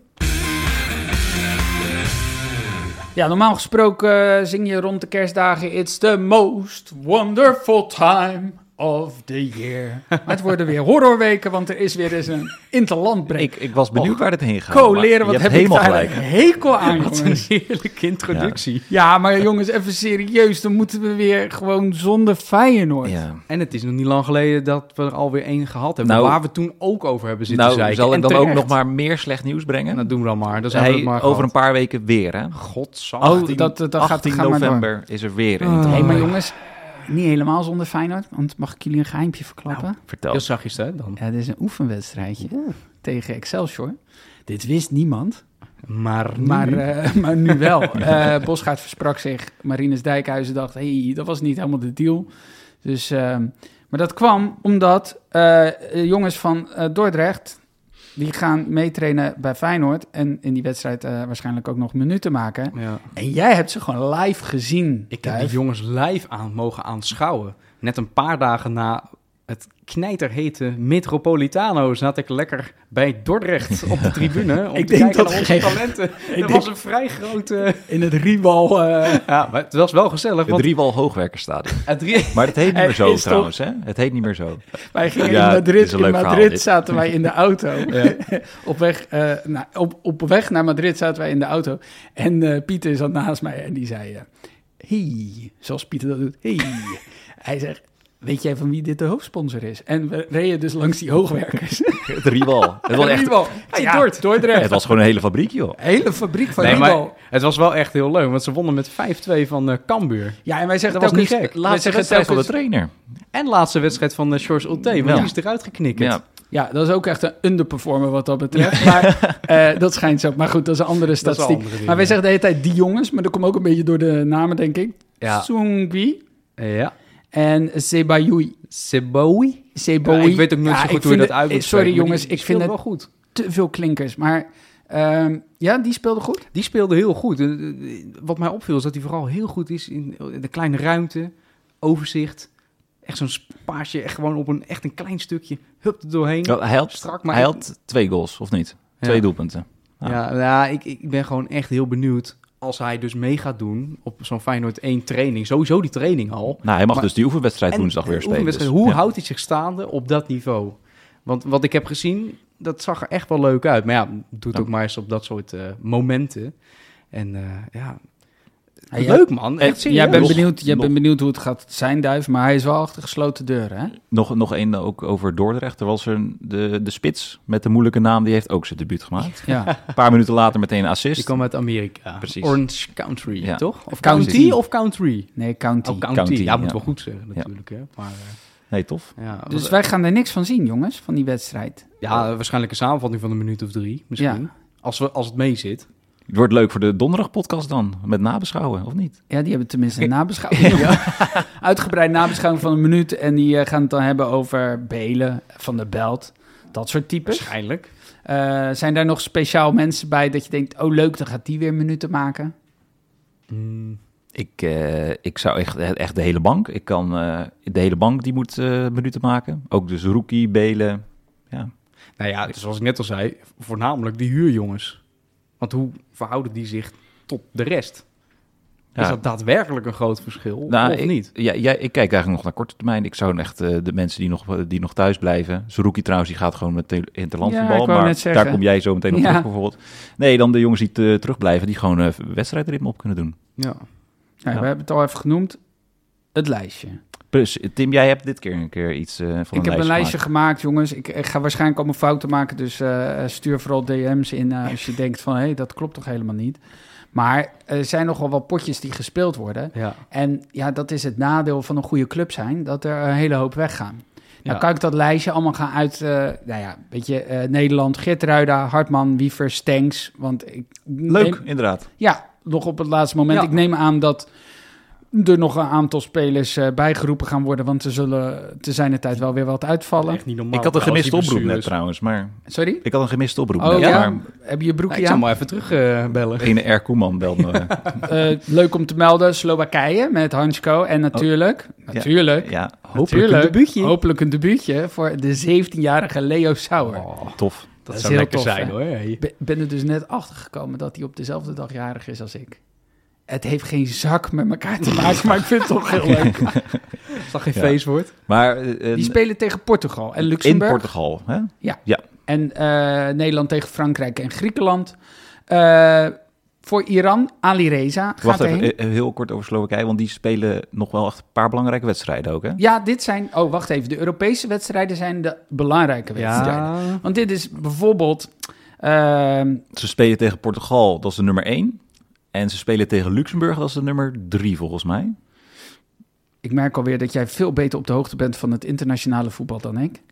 S2: Ja, normaal gesproken eh, zing je rond de kerstdagen... It's the most wonderful time of the year. Maar het worden weer horrorweken, want er is weer eens een interlandbreek.
S3: Ik, ik was benieuwd
S2: Och,
S3: waar dit heen gaat.
S2: Coleren,
S3: maar
S2: wat
S3: je
S2: heb
S3: hebt
S2: ik
S3: helemaal
S2: daar
S3: gelijk.
S2: een hekel aan,
S4: Wat een heerlijke introductie.
S2: Ja, maar jongens, even serieus. Dan moeten we weer gewoon zonder Feyenoord.
S3: Ja.
S4: En het is nog niet lang geleden dat we er alweer één gehad hebben.
S3: Nou-
S4: waar we toen ook over hebben zitten
S3: Nou,
S4: zeiken.
S3: zal ik
S4: En
S3: dan ook nog maar meer slecht nieuws brengen?
S4: Dat doen we dan maar. Dan zijn we maar
S3: over een paar weken weer, hè?
S4: Godzang.
S2: Oh,
S3: 18,
S2: dat, dat, dat gaat,
S3: 18
S2: ga maar door.
S3: november is er weer een.
S4: Oh.
S2: Hé,
S3: Hey,
S2: maar jongens, niet helemaal zonder Feyenoord. Want mag ik jullie een geheimje verklappen?
S3: Vertel.
S4: Heel zachtjes hè dan.
S2: Ja, dit is een oefenwedstrijdje tegen Excelsior. Dit wist niemand,
S4: Maar, nu-
S2: maar, eh, maar nu wel. [laughs] Eh Bosgaard versprak zich. Marinus Dijkhuizen dacht, hey, dat was niet helemaal de deal. Dus, ehm, maar dat kwam omdat eh, jongens van eh, Dordrecht... die gaan meetrainen bij Feyenoord... en in die wedstrijd eh, waarschijnlijk ook nog minuten maken.
S4: ja.
S2: En jij hebt ze gewoon live gezien.
S4: Ik heb die jongens live aan mogen aanschouwen. Net een paar dagen na knijterhete Metropolitano zat ik lekker bij Dordrecht [laughs] op de tribune. Om
S2: Ik
S4: te
S2: denk
S4: kijken
S2: dat
S4: naar onze
S2: geen-
S4: talenten.
S2: Ik
S4: Dat
S2: denk-
S4: was een vrij grote...
S2: In het rival... eh, [laughs]
S4: Ja, maar het was wel gezellig.
S3: Het
S4: Want
S3: Driewal Hoogwerkerstadion. [laughs]
S4: het.
S3: Maar het heet niet
S2: Er
S3: meer zo
S2: toch-
S3: trouwens, hè? Het heet niet meer zo.
S2: Wij gingen
S3: Ja,
S2: in Madrid. In
S3: verhaal,
S2: Madrid zaten wij in de auto. op, weg, eh, nou, op, op weg naar Madrid zaten wij in de auto. En eh, Pieter zat naast mij en die zei... hey, zoals Pieter dat doet. Hey. Hij zegt... Weet jij van wie dit de hoofdsponsor is? En we reden dus langs die hoogwerkers. [laughs]
S3: Het Riewal. Het was echt...
S2: Rival. Hey,
S4: Ja.
S2: Dort, Dordrecht.
S3: Het was gewoon een hele fabriek, joh.
S2: hele fabriek van
S4: Nee,
S2: Rival.
S4: maar het was wel echt heel leuk, want ze wonnen met 5-2 van eh Cambuur.
S2: Ja, en wij zeggen
S4: Dat was niet gek.
S3: Laatste
S2: zeggen
S3: wedstrijd van de trainer.
S4: En laatste wedstrijd van de Shores Ulte, want
S3: Ja.
S4: die is eruit geknikkerd.
S3: Ja.
S2: Ja, dat is ook echt een underperformer wat dat betreft. Maar [laughs] eh, dat schijnt zo. Maar goed, dat is een andere
S4: Dat is wel
S2: statistiek.
S4: andere
S2: maar wij zeggen de hele tijd die jongens, maar dat komt ook een beetje door de namen, denk ik.
S4: Ja. Ja.
S2: En Sebayoui.
S4: Seboui?
S2: Seboui.
S4: Ja, ik weet ook niet
S2: Ja,
S4: zo goed hoe je
S2: vind
S4: dat uit moet
S2: Sorry
S4: spreken,
S2: jongens, ik vind het
S4: wel goed.
S2: te veel klinkers. Maar ehm, ja, die speelde goed.
S4: Die speelde heel goed. En, eh, Wat mij opviel is dat hij vooral heel goed is in de kleine ruimte, overzicht. Echt zo'n spaasje, echt gewoon op een, echt een klein stukje. Hup er doorheen.
S3: Hij had,
S4: Strak, maar
S3: hij
S4: ik-
S3: had twee goals, of niet?
S4: Ja.
S3: Twee doelpunten. Ja.
S4: Ja, ja ik, ik ben gewoon echt heel benieuwd als hij dus mee gaat doen op zo'n Feyenoord 1 training. Sowieso die training al.
S3: Nou, hij mag
S4: Maar-
S3: dus die oefenwedstrijd
S4: En
S3: woensdag weer spelen. dus,
S4: Hoe
S3: ja.
S4: houdt hij zich staande op dat niveau? Want wat ik heb gezien, dat zag er echt wel leuk uit. Maar ja, doet
S3: Ja.
S4: ook maar eens op dat soort eh, momenten. En eh, ja,
S2: Ja,
S4: leuk man. Echt serieus.
S2: Jij bent,
S3: Nog-
S2: benieuwd, jij
S3: nog-
S2: bent benieuwd hoe het gaat zijn, Duif. Maar hij is wel achter gesloten deuren, hè?
S3: Nog, nog één ook over Dordrecht. Er was er een- de, de spits met de moeilijke naam, die heeft ook zijn debuut gemaakt.
S2: Ja. [laughs]
S3: Een paar minuten later meteen een assist.
S4: Die kwam uit Amerika.
S3: Precies.
S4: Orange Country,
S3: Ja.
S4: toch? Of
S2: County.
S4: County of Country?
S2: Nee, County.
S4: Oh, County.
S3: County,
S4: ja, moet
S3: ja.
S4: wel goed zeggen natuurlijk. Hè? Maar, eh,
S3: Nee, tof.
S4: ja,
S2: Dus wij gaan er niks van zien, jongens, van die wedstrijd.
S4: ja, waarschijnlijk een samenvatting van een minuut of drie misschien.
S2: Ja.
S4: Als, we, als het mee zit.
S3: Het wordt leuk voor de donderdag podcast dan, met nabeschouwen, of niet?
S2: Ja, die hebben tenminste een nabeschouwing. [laughs] Uitgebreid nabeschouwing van een minuut. En die eh, gaan het dan hebben over Belen, Van der Belt, dat soort types.
S4: Waarschijnlijk.
S2: Eh, zijn daar nog speciaal mensen bij dat je denkt... oh leuk, dan gaat die weer minuten maken?
S4: Mm,
S3: Ik, eh, ik zou echt, echt de hele bank. Ik kan eh, de hele bank die moet eh, minuten maken. Ook dus Rookie, Belen. Ja.
S4: Nou ja, zoals ik net al zei, voornamelijk die huurjongens. Want hoe verhouden die zich tot de rest?
S3: Ja.
S4: Is dat daadwerkelijk een groot verschil
S3: Nou,
S4: of
S3: ik,
S4: niet?
S3: Ja, ja, ik kijk eigenlijk nog naar korte termijn. Ik zou echt eh, de mensen die nog, die nog thuis blijven. Zerouki trouwens, die gaat gewoon met te- interlandvoetbal.
S2: Ja,
S3: maar daar kom jij zo meteen op
S2: Ja.
S3: terug bijvoorbeeld. Nee, dan de jongens die te, terugblijven, die gewoon eh wedstrijdritme op kunnen doen.
S4: Ja.
S3: Ja.
S2: We hebben het al even genoemd. Het lijstje.
S3: Plus, Tim, jij hebt dit keer een keer iets eh, van
S2: ik heb een
S3: lijstje
S2: gemaakt, jongens. Ik, ik ga waarschijnlijk allemaal fouten maken. Dus eh, stuur vooral DM's in eh, als je [laughs] denkt van... hé, hey, dat klopt toch helemaal niet. Maar er zijn nogal wel potjes die gespeeld worden.
S4: Ja.
S2: En ja, dat is het nadeel van een goede club zijn... dat er een hele hoop weggaan. Nou kan ik dat lijstje allemaal gaan uit... eh, nou ja, weet je, Nederland, Hartman, Wiever, Stenks. Want ik
S3: Leuk, inderdaad.
S2: ja, nog op het laatste moment.
S4: Ja.
S2: Ik neem aan dat er nog een aantal spelers eh, bijgeroepen gaan worden, want er zullen te zijn de tijd wel weer wat uitvallen.
S4: Echt niet normaal.
S3: Ik had een gemiste oproep net trouwens, maar
S2: Sorry?
S3: ik had een gemiste oproep
S2: Oh
S3: net,
S2: ja?
S3: maar
S2: Heb je je broekje
S4: ik zal
S2: aan?
S4: maar even terugbellen.
S3: ene R. Koeman belt me. [laughs] [laughs]
S2: Eh, leuk om te melden, Slowakije met Hansko. En natuurlijk, natuurlijk,
S3: ja,
S4: Hopelijk een
S2: natuurlijk,
S4: debuutje.
S2: hopelijk een debuutje voor de 17-jarige Leo Sauer.
S4: Oh,
S3: tof.
S4: dat, zou
S2: heel
S4: lekker
S2: tof,
S4: zijn
S2: hè?
S4: hoor. Hey.
S2: Ik ben er dus net achter gekomen dat hij op dezelfde dag jarig is als ik. Het heeft geen zak met elkaar te maken, maar ik vind het toch heel [laughs] leuk.
S4: Is dat geen
S3: Ja.
S4: feestwoord?
S3: Maar eh,
S2: Die spelen tegen Portugal en
S3: in
S2: Luxemburg.
S3: Portugal, hè?
S2: En eh, Nederland tegen Frankrijk en Griekenland. Eh, voor Iran, Ali Reza gaat
S3: Wacht even, heel kort over Slowakije, want die spelen nog wel echt een paar belangrijke wedstrijden ook, hè?
S2: Ja, dit zijn... Oh, wacht even. De Europese wedstrijden zijn de belangrijke wedstrijden.
S4: Ja.
S2: Want dit is bijvoorbeeld... ehm,
S3: Ze spelen tegen Portugal, dat is de nummer 1. En ze spelen tegen Luxemburg, dat is de nummer 3 volgens mij.
S2: ik merk alweer dat jij veel beter op de hoogte bent van het internationale voetbal dan ik.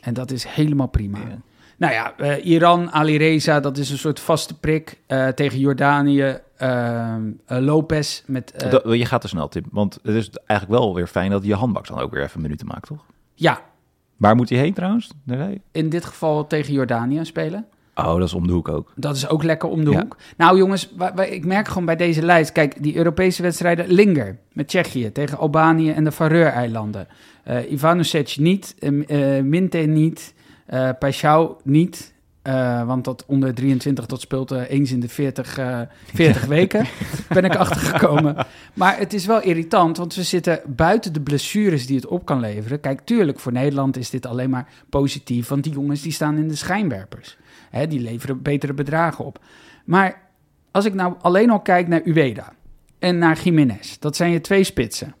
S2: En dat is helemaal prima.
S3: Ja.
S2: Nou ja, eh, Iran, Ali Reza, dat is een soort vaste prik. eh, tegen Jordanië, eh, Lopez met...
S3: Dat- je gaat te snel, Tim. Want het is eigenlijk wel weer fijn dat je handbak dan ook weer even minuten maakt, toch?
S2: ja,
S3: Waar moet hij heen trouwens? Nee.
S2: in dit geval tegen Jordanië spelen.
S3: Oh, dat is om de hoek ook.
S2: Dat is ook lekker om de
S3: Ja.
S2: hoek. Nou jongens, ik merk gewoon bij deze lijst... Kijk, die Europese wedstrijden... Linger met Tsjechië tegen Albanië en de Faroe-eilanden. Eh Ivanovic niet, eh, Minte niet, Paixão niet... want dat onder 23, dat speelt eens in de 40, eh 40 [laughs] weken. Ben ik achtergekomen. Maar het is wel irritant, want we zitten buiten de blessures die het op kan leveren. Kijk, tuurlijk, voor Nederland is dit alleen maar positief. Want die jongens die staan in de schijnwerpers. Hè, die leveren betere bedragen op. Maar als ik nou alleen al kijk naar Ueda en naar Jiménez, dat zijn je twee spitsen.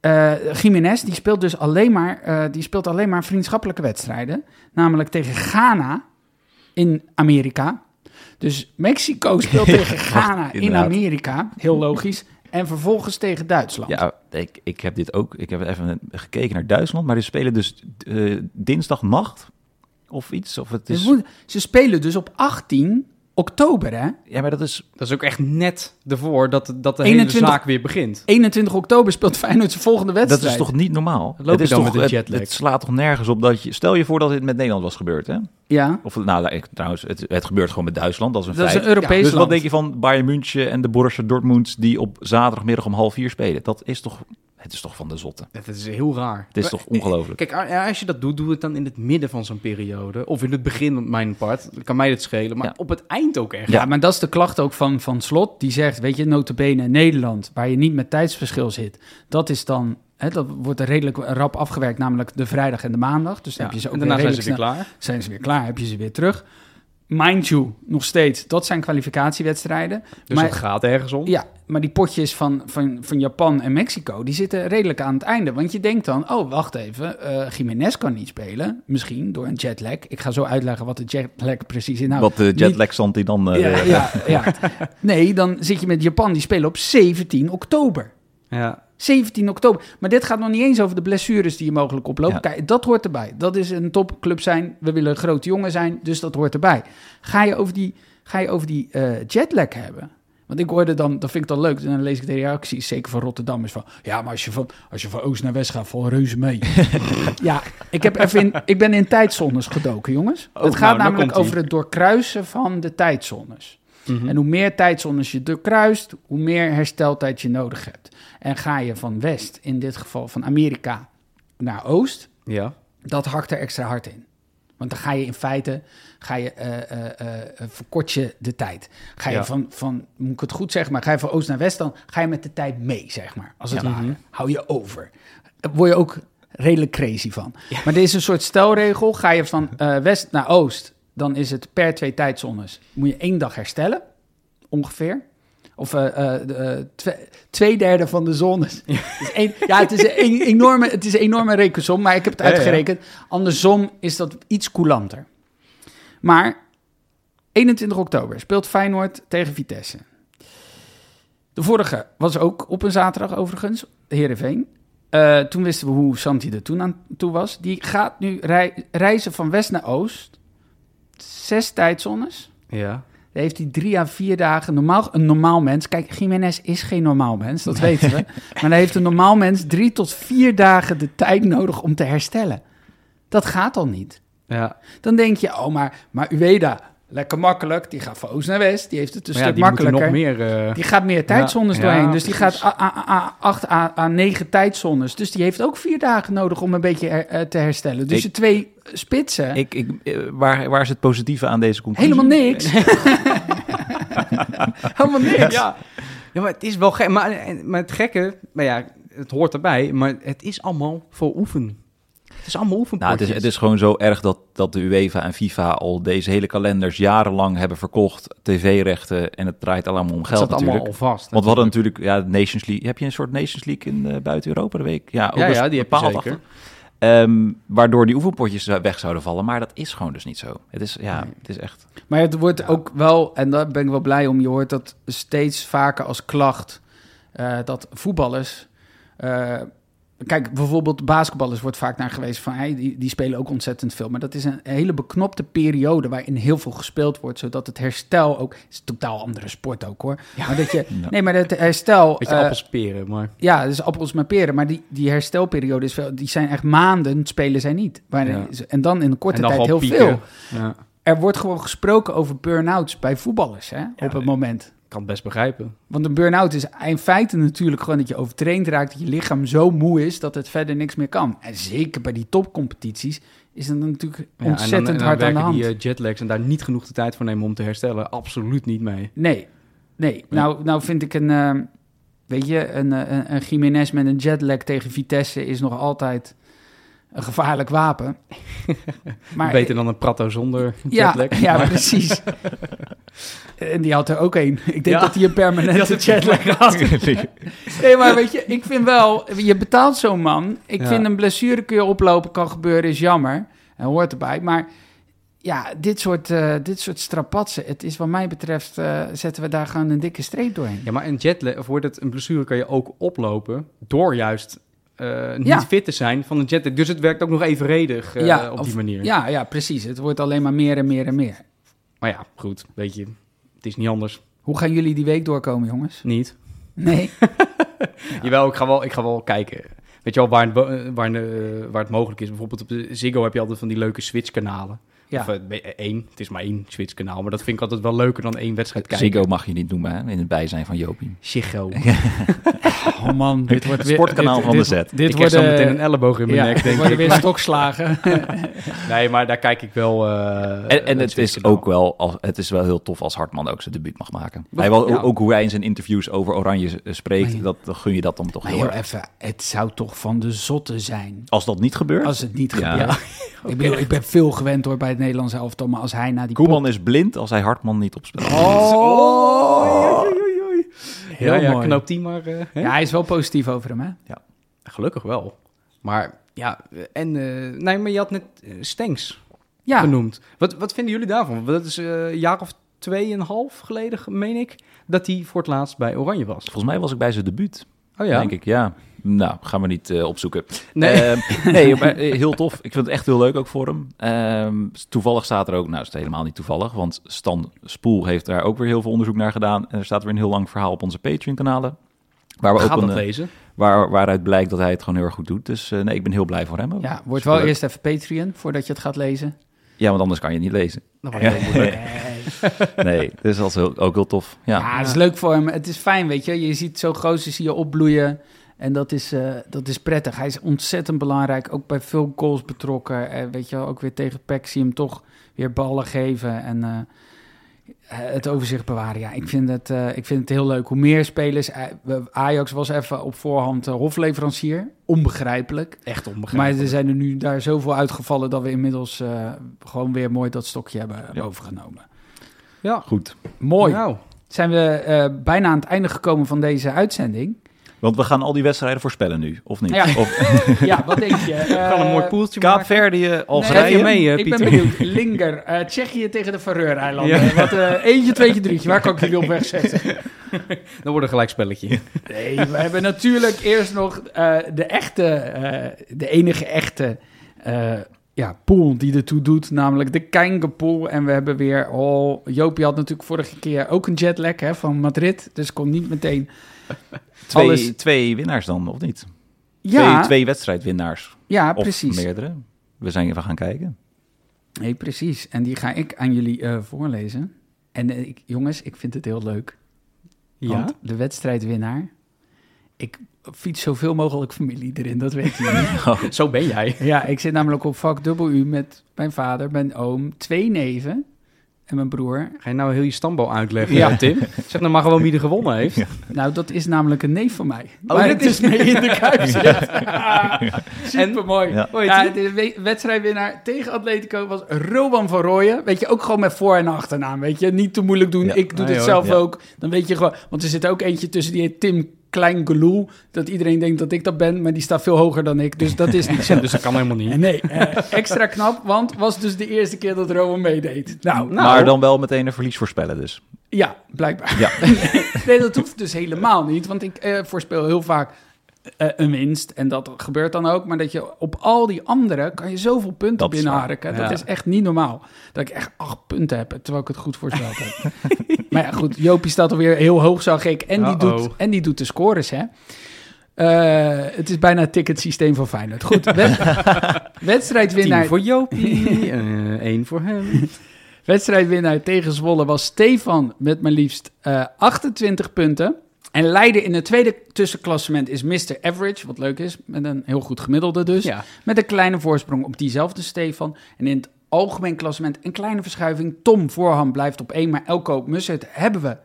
S2: Eh Jiménez die speelt dus alleen maar, eh, die speelt alleen maar vriendschappelijke wedstrijden. Namelijk tegen Ghana in Amerika. Dus Mexico [laughs] speelt tegen Ghana in. Amerika. Heel logisch. En vervolgens tegen Duitsland.
S3: Ja, ik, ik heb dit ook. Ik heb even gekeken naar Duitsland, maar die spelen dus eh, dinsdag nacht of iets. Of het is.
S2: moet- ze spelen dus op 18 oktober, hè?
S3: Ja, maar dat is.
S4: Dat is ook echt net ervoor dat, dat de
S2: 21
S4: hele zaak weer begint.
S2: 21 oktober speelt Feyenoord zijn volgende wedstrijd.
S3: Dat is toch niet normaal?
S4: loop je
S3: is
S4: dan
S3: toch,
S4: met een
S3: het,
S4: jetlag?
S3: het slaat toch nergens op dat je. Stel je voor dat dit met Nederland was gebeurd, hè?
S2: Ja,
S3: Of nou, ik, trouwens, het, het gebeurt gewoon met Duitsland. Dat is een
S2: dat is
S3: feit.
S2: een Europees
S3: dus
S2: land.
S3: wat denk je van Bayern München en de Borussia Dortmund die op zaterdagmiddag om half vier spelen? Dat is toch, het is toch van de zotte.
S4: Dat is heel raar.
S3: Het is toch ongelooflijk.
S4: Kijk, als je dat doet, doe het dan in het midden van zo'n periode. Of in het begin, op mijn part. Dan kan mij het schelen. Maar
S3: Ja.
S4: op het eind ook echt.
S2: Ja, maar dat is de klacht ook van, van Slot. Die zegt, weet je, notabene Nederland, waar je niet met tijdsverschil zit. Dat is dan, hè, dat wordt er redelijk rap afgewerkt, namelijk de vrijdag en de maandag. Dus dan
S4: Ja,
S2: heb je ze ook
S4: en daarna
S2: weer
S4: zijn ze weer klaar.
S2: zijn ze weer klaar, heb je ze weer terug. Mind you, nog steeds, dat zijn kwalificatiewedstrijden.
S4: Dus
S2: Maar-
S4: het gaat ergens om.
S2: Ja, maar die potjes van, van, van Japan en Mexico, die zitten redelijk aan het einde. Want je denkt dan, oh, wacht even, eh Jiménez kan niet spelen. Misschien door een jetlag. Ik ga zo uitleggen wat de jetlag precies inhoudt.
S3: wat de jetlag stand die dan... eh,
S2: ja, [laughs] ja, ja. Nee, dan zit je met Japan, die spelen op 17 oktober.
S4: Ja.
S2: 17 oktober. Maar dit gaat nog niet eens over de blessures die je mogelijk oploopt.
S3: Ja.
S2: Kijk, dat hoort erbij. Dat is een topclub zijn. We willen een grote jongen zijn, dus dat hoort erbij. Ga je over die, ga je over die eh, jetlag hebben? Want ik hoorde dan, dat vind ik dan leuk, en dan lees ik de reacties, zeker van Rotterdammers, van ja, maar als je van, als je van oost naar west gaat, val reuze mee. [laughs] ja, ik, heb even in, ik ben in tijdzones gedoken, jongens.
S4: Oh,
S2: het gaat
S4: nou,
S2: namelijk over het doorkruisen van de tijdzones.
S4: Mhm.
S2: En hoe meer tijdzones je doorkruist, hoe meer hersteltijd je nodig hebt. En ga je van west, in dit geval van Amerika, naar oost,
S4: ja.
S2: dat hakt er extra hard in. Want dan ga je in feite, ga je, eh, verkort je de tijd. Ga je
S4: Ja.
S2: van, van, moet ik het goed zeggen, maar ga je van oost naar west, dan ga je met de tijd mee, zeg maar. Als het ware. Hou je over. Daar word je ook redelijk crazy van. Maar er is een soort stelregel. Ga je van west naar oost, dan is het per twee tijdzones. Moet je één dag herstellen, ongeveer. Of eh, eh, eh, twee, derde van de zones. Ja, het is, een, ja, het is een enorme, het is een enorme rekensom, maar ik heb het uitgerekend. Andersom is dat iets coulanter. Maar 21 oktober speelt Feyenoord tegen Vitesse. De vorige was ook op een zaterdag overigens, Heerenveen. Eh toen wisten we hoe Santi er toen aan toe was. Die gaat nu rei- reizen van west naar oost. Zes tijdzones.
S4: Ja.
S2: Daar heeft hij drie à vier dagen normaal, een normaal mens. Kijk, Jiménez is geen normaal mens, dat weten we. [laughs] Maar dan heeft een normaal mens drie tot vier dagen de tijd nodig om te herstellen. Dat gaat al niet.
S4: Ja.
S2: Dan denk je, oh, maar, maar Ueda, lekker makkelijk. Die gaat van oost naar west. Die heeft het een
S4: Maar ja,
S2: stuk
S4: die
S2: makkelijker.
S4: nog meer... eh,
S2: Die gaat meer tijdzones
S4: Ja,
S2: doorheen.
S4: ja,
S2: dus die
S4: precies.
S2: gaat a- a- a- acht à, à negen tijdzones. Dus die heeft ook vier dagen nodig om een beetje her- eh, te herstellen. Dus
S3: Ik-
S2: je twee spitsen,
S3: Ik, ik, eh, waar, waar is het positieve aan deze conclusie?
S2: helemaal niks. [laughs] [laughs] helemaal niks.
S4: Ja. ja, maar het is wel gek. Maar, maar het gekke, maar ja, het hoort erbij, maar het is allemaal voor oefen. Het is allemaal
S3: Nou, het,
S4: oefenpotjes.
S3: is, het is gewoon zo erg dat, dat de UEFA en FIFA al deze hele kalenders jarenlang hebben verkocht. TV-rechten en het draait allemaal om geld
S4: staat
S3: natuurlijk.
S4: allemaal al vast.
S3: Want we hadden natuurlijk ja, Nations League. Heb je een soort Nations League in eh, buiten Europa de week? Ja, ook
S4: Ja, die heb je zeker.
S3: Ehm, waardoor die oefenpotjes weg zouden vallen. Maar dat is gewoon dus niet zo. Het is, ja, het is echt...
S2: Maar het wordt ook wel, en daar ben ik wel blij om, je hoort dat steeds vaker als klacht eh, dat voetballers. eh, kijk, bijvoorbeeld basketballers wordt vaak naar geweest van hey, die, die spelen ook ontzettend veel. Maar dat is een hele beknopte periode waarin heel veel gespeeld wordt, zodat het herstel ook. Het is een totaal andere sport ook hoor. Maar dat je, [laughs]
S3: Ja.
S2: nee, maar het herstel.
S4: Beetje
S2: eh,
S4: appels peren, maar...
S2: ja, dus appels met peren. Maar die, die herstelperiode is veel, die zijn echt maanden, spelen zij niet. Maar,
S4: Ja.
S2: En dan in een korte tijd heel veel.
S4: Ja,
S2: Er wordt gewoon gesproken over burn-outs bij voetballers hè, op het moment.
S4: Kan het best begrijpen.
S2: Want een burn-out is in feite natuurlijk gewoon dat je overtraind raakt, dat je lichaam zo moe is dat het verder niks meer kan. En zeker bij die topcompetities is het natuurlijk
S4: Ja,
S2: ontzettend
S4: en dan, en dan
S2: hard aan de hand.
S4: die eh, jetlags en daar niet genoeg de tijd voor nemen om te herstellen. Absoluut niet mee.
S2: Nee, nee. Nou, nou vind ik een, eh, weet je, een, eh, een, een Jiménez met een jetlag tegen Vitesse is nog altijd een gevaarlijk wapen. [laughs] maar
S4: Beter dan een Prato zonder [laughs]
S2: ja,
S4: jetlag.
S2: ja,
S4: Maar-
S2: precies. [laughs] en die had er ook één. Ik denk
S4: Ja.
S2: dat hij een permanente jetlag had. Nee, maar weet je, ik vind wel, je betaalt zo'n man. Ik
S4: Ja.
S2: vind een blessure kun je oplopen, kan gebeuren, is jammer. En hoort erbij. Maar ja, dit soort, eh, dit soort strapatsen, het is wat mij betreft, eh, zetten we daar gewoon een dikke streep doorheen.
S4: Ja, maar een jetlag, of wordt het een blessure, kan je ook oplopen door juist eh, niet
S2: Ja.
S4: fit te zijn van een jetlag. Dus het werkt ook nog evenredig eh,
S2: Ja,
S4: op
S2: of-
S4: die manier.
S2: Ja, ja, precies. Het wordt alleen maar meer en meer en meer.
S4: Maar ja, goed, weet je, het is niet anders.
S2: Hoe gaan jullie die week doorkomen, jongens?
S4: Niet.
S2: Nee. [laughs]
S4: Jawel, ik ga wel, ik ga wel kijken. Weet je wel, waar waar, eh, waar het mogelijk is. Bijvoorbeeld op de Ziggo heb je altijd van die leuke switchkanalen.
S2: Ja.
S4: Of eh, be- één, het is maar één switchkanaal. Maar dat vind ik altijd wel leuker dan één wedstrijd kijken.
S3: Ziggo mag je niet noemen hè, in het bijzijn van Jopie.
S4: Ziggo. [laughs]
S2: Oh man, [laughs] dit wordt weer...
S3: Sportkanaal
S2: dit-
S3: van de zet.
S2: Dit
S4: ik
S2: wordt
S4: heb zo meteen een elleboog in mijn
S2: ja,
S4: nek,
S2: dit
S4: denk
S2: worden
S4: ik.
S2: weer stokslagen. [laughs]
S4: Nee, maar daar kijk ik wel... eh,
S3: En, het is ook wel, als, het is wel heel tof als Hartman ook zijn debuut mag maken. Hij wel,
S4: Ja.
S3: Ook hoe hij in zijn interviews over Oranje eh, spreekt, dat, dan gun je dat dan toch heel erg.
S2: even, het zou toch van de zotte zijn
S3: Als dat niet gebeurt,
S2: als het niet
S3: Ja.
S2: Ik, bedoel, ik ben veel gewend hoor bij het Nederlands elftal, maar als hij naar die
S3: Koeman is blind als hij Hartman niet opspeelt.
S2: Oh! Heel
S4: ja, ja,
S2: mooi.
S4: knoop die maar... eh, hè?
S2: Ja, hij is wel positief over hem, hè?
S4: Gelukkig wel. Maar ja, en... eh, nee, maar je had net eh, Stenks
S2: Ja,
S4: genoemd. Wat, wat vinden jullie daarvan? Dat is eh, een jaar of tweeënhalf geleden, meen ik, dat hij voor het laatst bij Oranje was.
S3: Volgens mij was ik bij zijn debuut,
S4: Oh ja?
S3: denk ik. Ja, nou, gaan we niet eh, opzoeken.
S4: Nee.
S3: Ehm, [laughs] nee, maar, eh, heel tof. Ik vind het echt heel leuk ook voor hem. Ehm, toevallig staat er ook, nou is het helemaal niet toevallig, want Stan Spoel heeft daar ook weer heel veel onderzoek naar gedaan. En er staat weer een heel lang verhaal op onze Patreon-kanalen. Waar we ook een, eh,
S4: lezen.
S3: waar, waaruit blijkt dat hij het gewoon heel erg goed doet. Dus nee, ik ben heel blij voor hem. ook.
S2: ja wordt wel eerst even Patreon voordat je het gaat lezen.
S3: Ja, want anders kan je het niet lezen.
S4: Dat [laughs] heel moeilijk.
S3: Nee, dus dat is ook heel tof. Ja.
S2: Ja, het is leuk voor hem. Het is fijn, weet je. Je ziet zo'n gozer zie je opbloeien. En dat is, eh, dat is prettig. Hij is ontzettend belangrijk. Ook bij veel goals betrokken. Eh, weet je wel, ook weer tegen PEC zie hem toch weer ballen geven. En eh, het overzicht bewaren. Ja, ik vind, het, eh, ik vind het heel leuk. Hoe meer spelers... Ajax was even op voorhand hofleverancier. Onbegrijpelijk.
S4: Echt
S2: Maar
S4: onbegrijpelijk.
S2: er zijn er nu daar zoveel uitgevallen... dat we inmiddels eh, gewoon weer mooi dat stokje hebben
S3: Ja.
S2: overgenomen.
S4: Ja,
S3: Goed.
S2: Mooi.
S4: Nou,
S2: Zijn we eh, bijna aan het einde gekomen van deze uitzending.
S3: Want we gaan al die wedstrijden voorspellen nu, of niet?
S2: Ja.
S3: Of [laughs]
S2: Ja, wat denk je? [laughs]
S4: we gaan een mooi poeltje maken.
S3: Kaapverdië,
S4: Schrijf
S3: Algerije?
S4: je mee, eh,
S2: ik ben
S4: Pieter?
S2: benieuwd. [laughs] Linger, eh, Tsjechië tegen de Faroe-eilanden.
S4: Ja.
S2: Wat, eh, eentje, tweetje, drietje. Waar kan ik jullie op weg zetten?
S4: Dan wordt een gelijk spelletje.
S2: Nee, we hebben natuurlijk eerst nog eh, de echte, eh, de enige echte eh, ja, pool die ertoe doet, namelijk de Keingepool. En we hebben weer, oh, Jopie had natuurlijk vorige keer ook een jetlag hè, van Madrid, dus kon niet meteen
S3: Twee,
S2: alles...
S3: twee winnaars dan, of niet?
S2: Ja,
S3: Twee, twee wedstrijdwinnaars.
S2: ja,
S3: of
S2: precies.
S3: meerdere. We zijn even gaan kijken.
S2: Nee, precies. En die ga ik aan jullie eh, voorlezen. En eh, ik, jongens, ik vind het heel leuk.
S4: Ja?
S2: Want de wedstrijdwinnaar... Ik fiets zoveel mogelijk familie erin, dat weet je niet. [laughs]
S4: Zo ben jij.
S2: ja, ik zit namelijk op vak U met mijn vader, mijn oom, twee neven en mijn broer.
S4: Ga je nou heel je stamboom uitleggen,
S2: Ja.
S4: Tim? Zeg nou maar gewoon wie er gewonnen heeft.
S2: Nou, dat is namelijk een neef van mij.
S4: Oh,
S2: maar
S4: dat
S2: het is mee in de kuip zit. Super mooi.
S3: Ja. [laughs]
S4: Heet
S2: Ja, de we- wedstrijdwinnaar tegen Atletico was Rowan van Rooyen. Weet je, ook gewoon met voor- en achternaam. Weet je, niet te moeilijk doen.
S3: Ja.
S2: Ik doe
S4: Nee,
S2: dit
S4: hoor.
S2: zelf
S3: Ja.
S2: ook. Dan weet je gewoon, want er zit ook eentje tussen die heet Tim Kleingeloel. Dat iedereen denkt dat ik dat ben, maar die staat veel hoger dan ik. Dus dat is niet zo. [laughs]
S4: Dus dat kan helemaal niet.
S2: Nee, eh, extra knap, want was dus de eerste keer dat Rowan meedeed. Nou,
S4: Nou.
S3: Maar dan wel meteen een verlies voorspellen dus.
S2: ja, blijkbaar.
S3: Ja. [laughs]
S2: nee, dat hoeft dus helemaal niet. Want ik eh, voorspel heel vaak eh, een winst. En dat gebeurt dan ook. Maar dat je op al die andere kan je zoveel punten
S3: Dat
S2: binnenharken. Dat
S4: Ja.
S2: is echt niet normaal. Dat ik echt acht punten heb, terwijl ik het goed voorspeld heb. [laughs] maar ja, goed. Jopie staat alweer heel hoog, zag ik. En die, doet, en die doet de scores, hè. Eh, het is bijna het ticketsysteem van Feyenoord. Goed, wed- [laughs] wedstrijdwinnaar,
S4: voor Jopie, eh, één voor hem.
S2: wedstrijdwinnaar tegen Zwolle was Stefan met maar liefst eh, 28 punten. En leider in het tweede tussenklassement is Mr. Average, wat leuk is, met een heel goed gemiddelde dus.
S4: Ja.
S2: Met een kleine voorsprong op diezelfde Stefan. En in het algemeen klassement een kleine verschuiving. Tom Voorham blijft op 1, maar Elko Mussert hebben we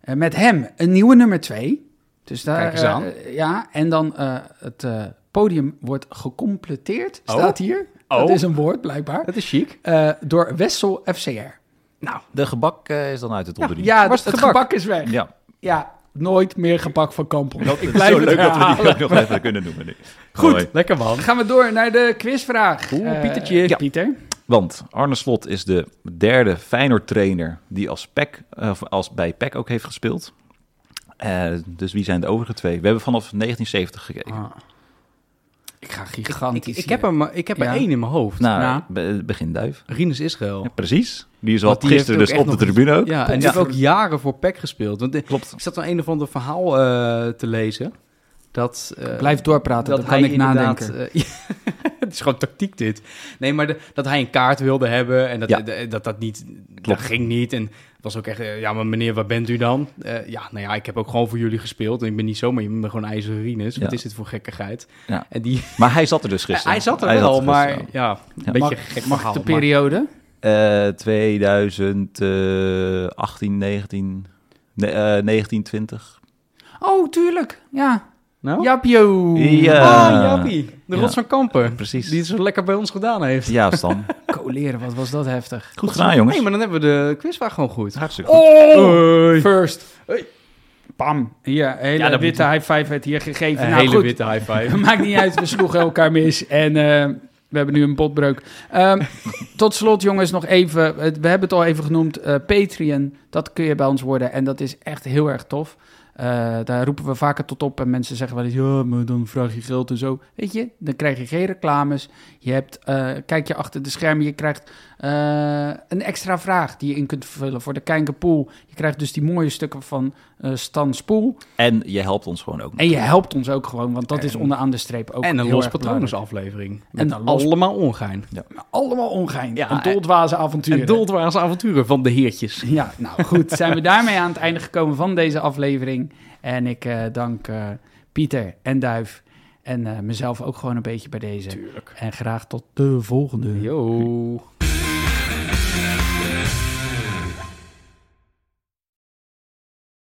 S2: eh, met hem een nieuwe nummer 2. Dus daar,
S4: Kijk eens aan.
S2: eh, ja, en dan eh, het podium wordt gecompleteerd,
S4: Oh.
S2: staat hier. Dat
S4: Oh.
S2: is een woord, blijkbaar.
S4: Dat is chic.
S2: Door Wessel FCR.
S4: Nou,
S3: De gebak is dan uit het
S4: Ja,
S3: onder
S2: Ja, het,
S4: het
S2: gebak?
S4: gebak?
S2: is weg. Ja.
S3: ja.
S2: Nooit meer gebak van Kampel.
S3: Dat
S2: Ik
S3: is
S2: blijf
S3: zo
S2: het
S3: leuk dat we die ook nog even kunnen noemen nu.
S2: Goed.
S4: Lekker man.
S2: Gaan we door naar de quizvraag.
S4: Oeh,
S2: Eh,
S4: Pietertje.
S2: ja. Pieter.
S3: Want Arne Slot is de derde Feyenoord-trainer die als, PEC, eh, of als bij PEC ook heeft gespeeld. Eh, dus wie zijn de overige twee? We hebben vanaf 1970 gekeken.
S2: Ah. Ik ga
S4: Ik,
S2: gigantisch
S4: ik heb, er, maar- ik heb er
S2: Ja.
S4: één in mijn hoofd.
S3: Nou,
S2: Ja.
S3: be- begin Duif.
S4: Rinus Israël.
S3: Ja, precies. Die is al
S4: die
S3: gisteren dus op de tribune ook.
S4: Ja, en die heeft ook jaren voor PEC gespeeld. Want
S3: Klopt.
S4: ik zat dan een of ander verhaal eh, te lezen. Dat, eh,
S2: Blijf doorpraten, dan kan
S4: hij
S2: ik nadenken.
S4: eh, [laughs] het is gewoon tactiek dit. Nee, maar de- dat hij een kaart wilde hebben en dat
S3: Ja.
S4: de- dat, dat niet, dat ging niet. En was ook echt, eh, ja, maar meneer, waar bent u dan? Eh, ja, nou ja, ik heb ook gewoon voor jullie gespeeld. En ik ben niet zomaar, je bent gewoon ijzeren Rinus. Wat
S3: Ja.
S4: is dit voor gekkigheid?
S3: Ja.
S4: En die,
S3: Maar hij zat er dus gisteren. [laughs]
S4: hij zat er wel, maar
S3: ja.
S4: ja, een
S3: Ja.
S4: beetje
S2: Mag-
S4: gek
S2: Mag
S4: verhaal.
S2: de
S4: maar-
S2: periode?
S3: Eh, 2018, 19, ne- eh, 1920.
S2: Oh, tuurlijk. Ja.
S4: Nou?
S2: Japio.
S3: Ja.
S4: Ah, Jappie. De
S3: Ja.
S4: rots van Kampen.
S3: Precies.
S4: Die het zo lekker bij ons gedaan heeft.
S3: Ja, Stan. [laughs]
S2: Coleren, wat was dat heftig.
S3: Goed gedaan, jongens.
S4: Nee, maar dan hebben we de quizvraag gewoon goed.
S3: Hartstikke goed.
S2: Oh, first. Pam. Hier, een hele
S4: Ja, dat
S2: witte high five werd hier gegeven.
S4: Een
S2: nou,
S4: hele
S2: goed.
S4: witte high five. [laughs]
S2: Maakt niet uit, we sloegen elkaar mis. En eh, we hebben nu een botbreuk. Ehm, [laughs] tot slot, jongens, nog even. We hebben het al even genoemd. eh, Patreon, dat kun je bij ons worden. En dat is echt heel erg tof. Eh, daar roepen we vaker tot op. En mensen zeggen wel eens: ja, maar dan vraag je geld en zo. Weet je, dan krijg je geen reclames. Je hebt, eh, kijk je achter de schermen, je krijgt eh, een extra vraag die je in kunt vullen voor de Kijkenpool. Je krijgt dus die mooie stukken van eh Stan Spoel.
S3: En je helpt ons gewoon ook.
S2: En je helpt ons ook gewoon, want dat is
S4: En-
S2: onderaan de streep ook
S4: En een
S2: heel
S4: Los Patronus aflevering.
S2: En een
S4: allemaal ongein.
S2: Allemaal ongein.
S4: Ja,
S2: een doldwaze avontuur.
S4: En doldwaarse avonturen van de heertjes.
S2: Ja, nou goed. Zijn we daarmee aan het einde gekomen van deze aflevering. En ik eh, dank eh, Pieter en Duif. En eh, mezelf ook gewoon een beetje bij deze.
S4: Tuurlijk.
S2: En graag tot de volgende.
S4: Yo.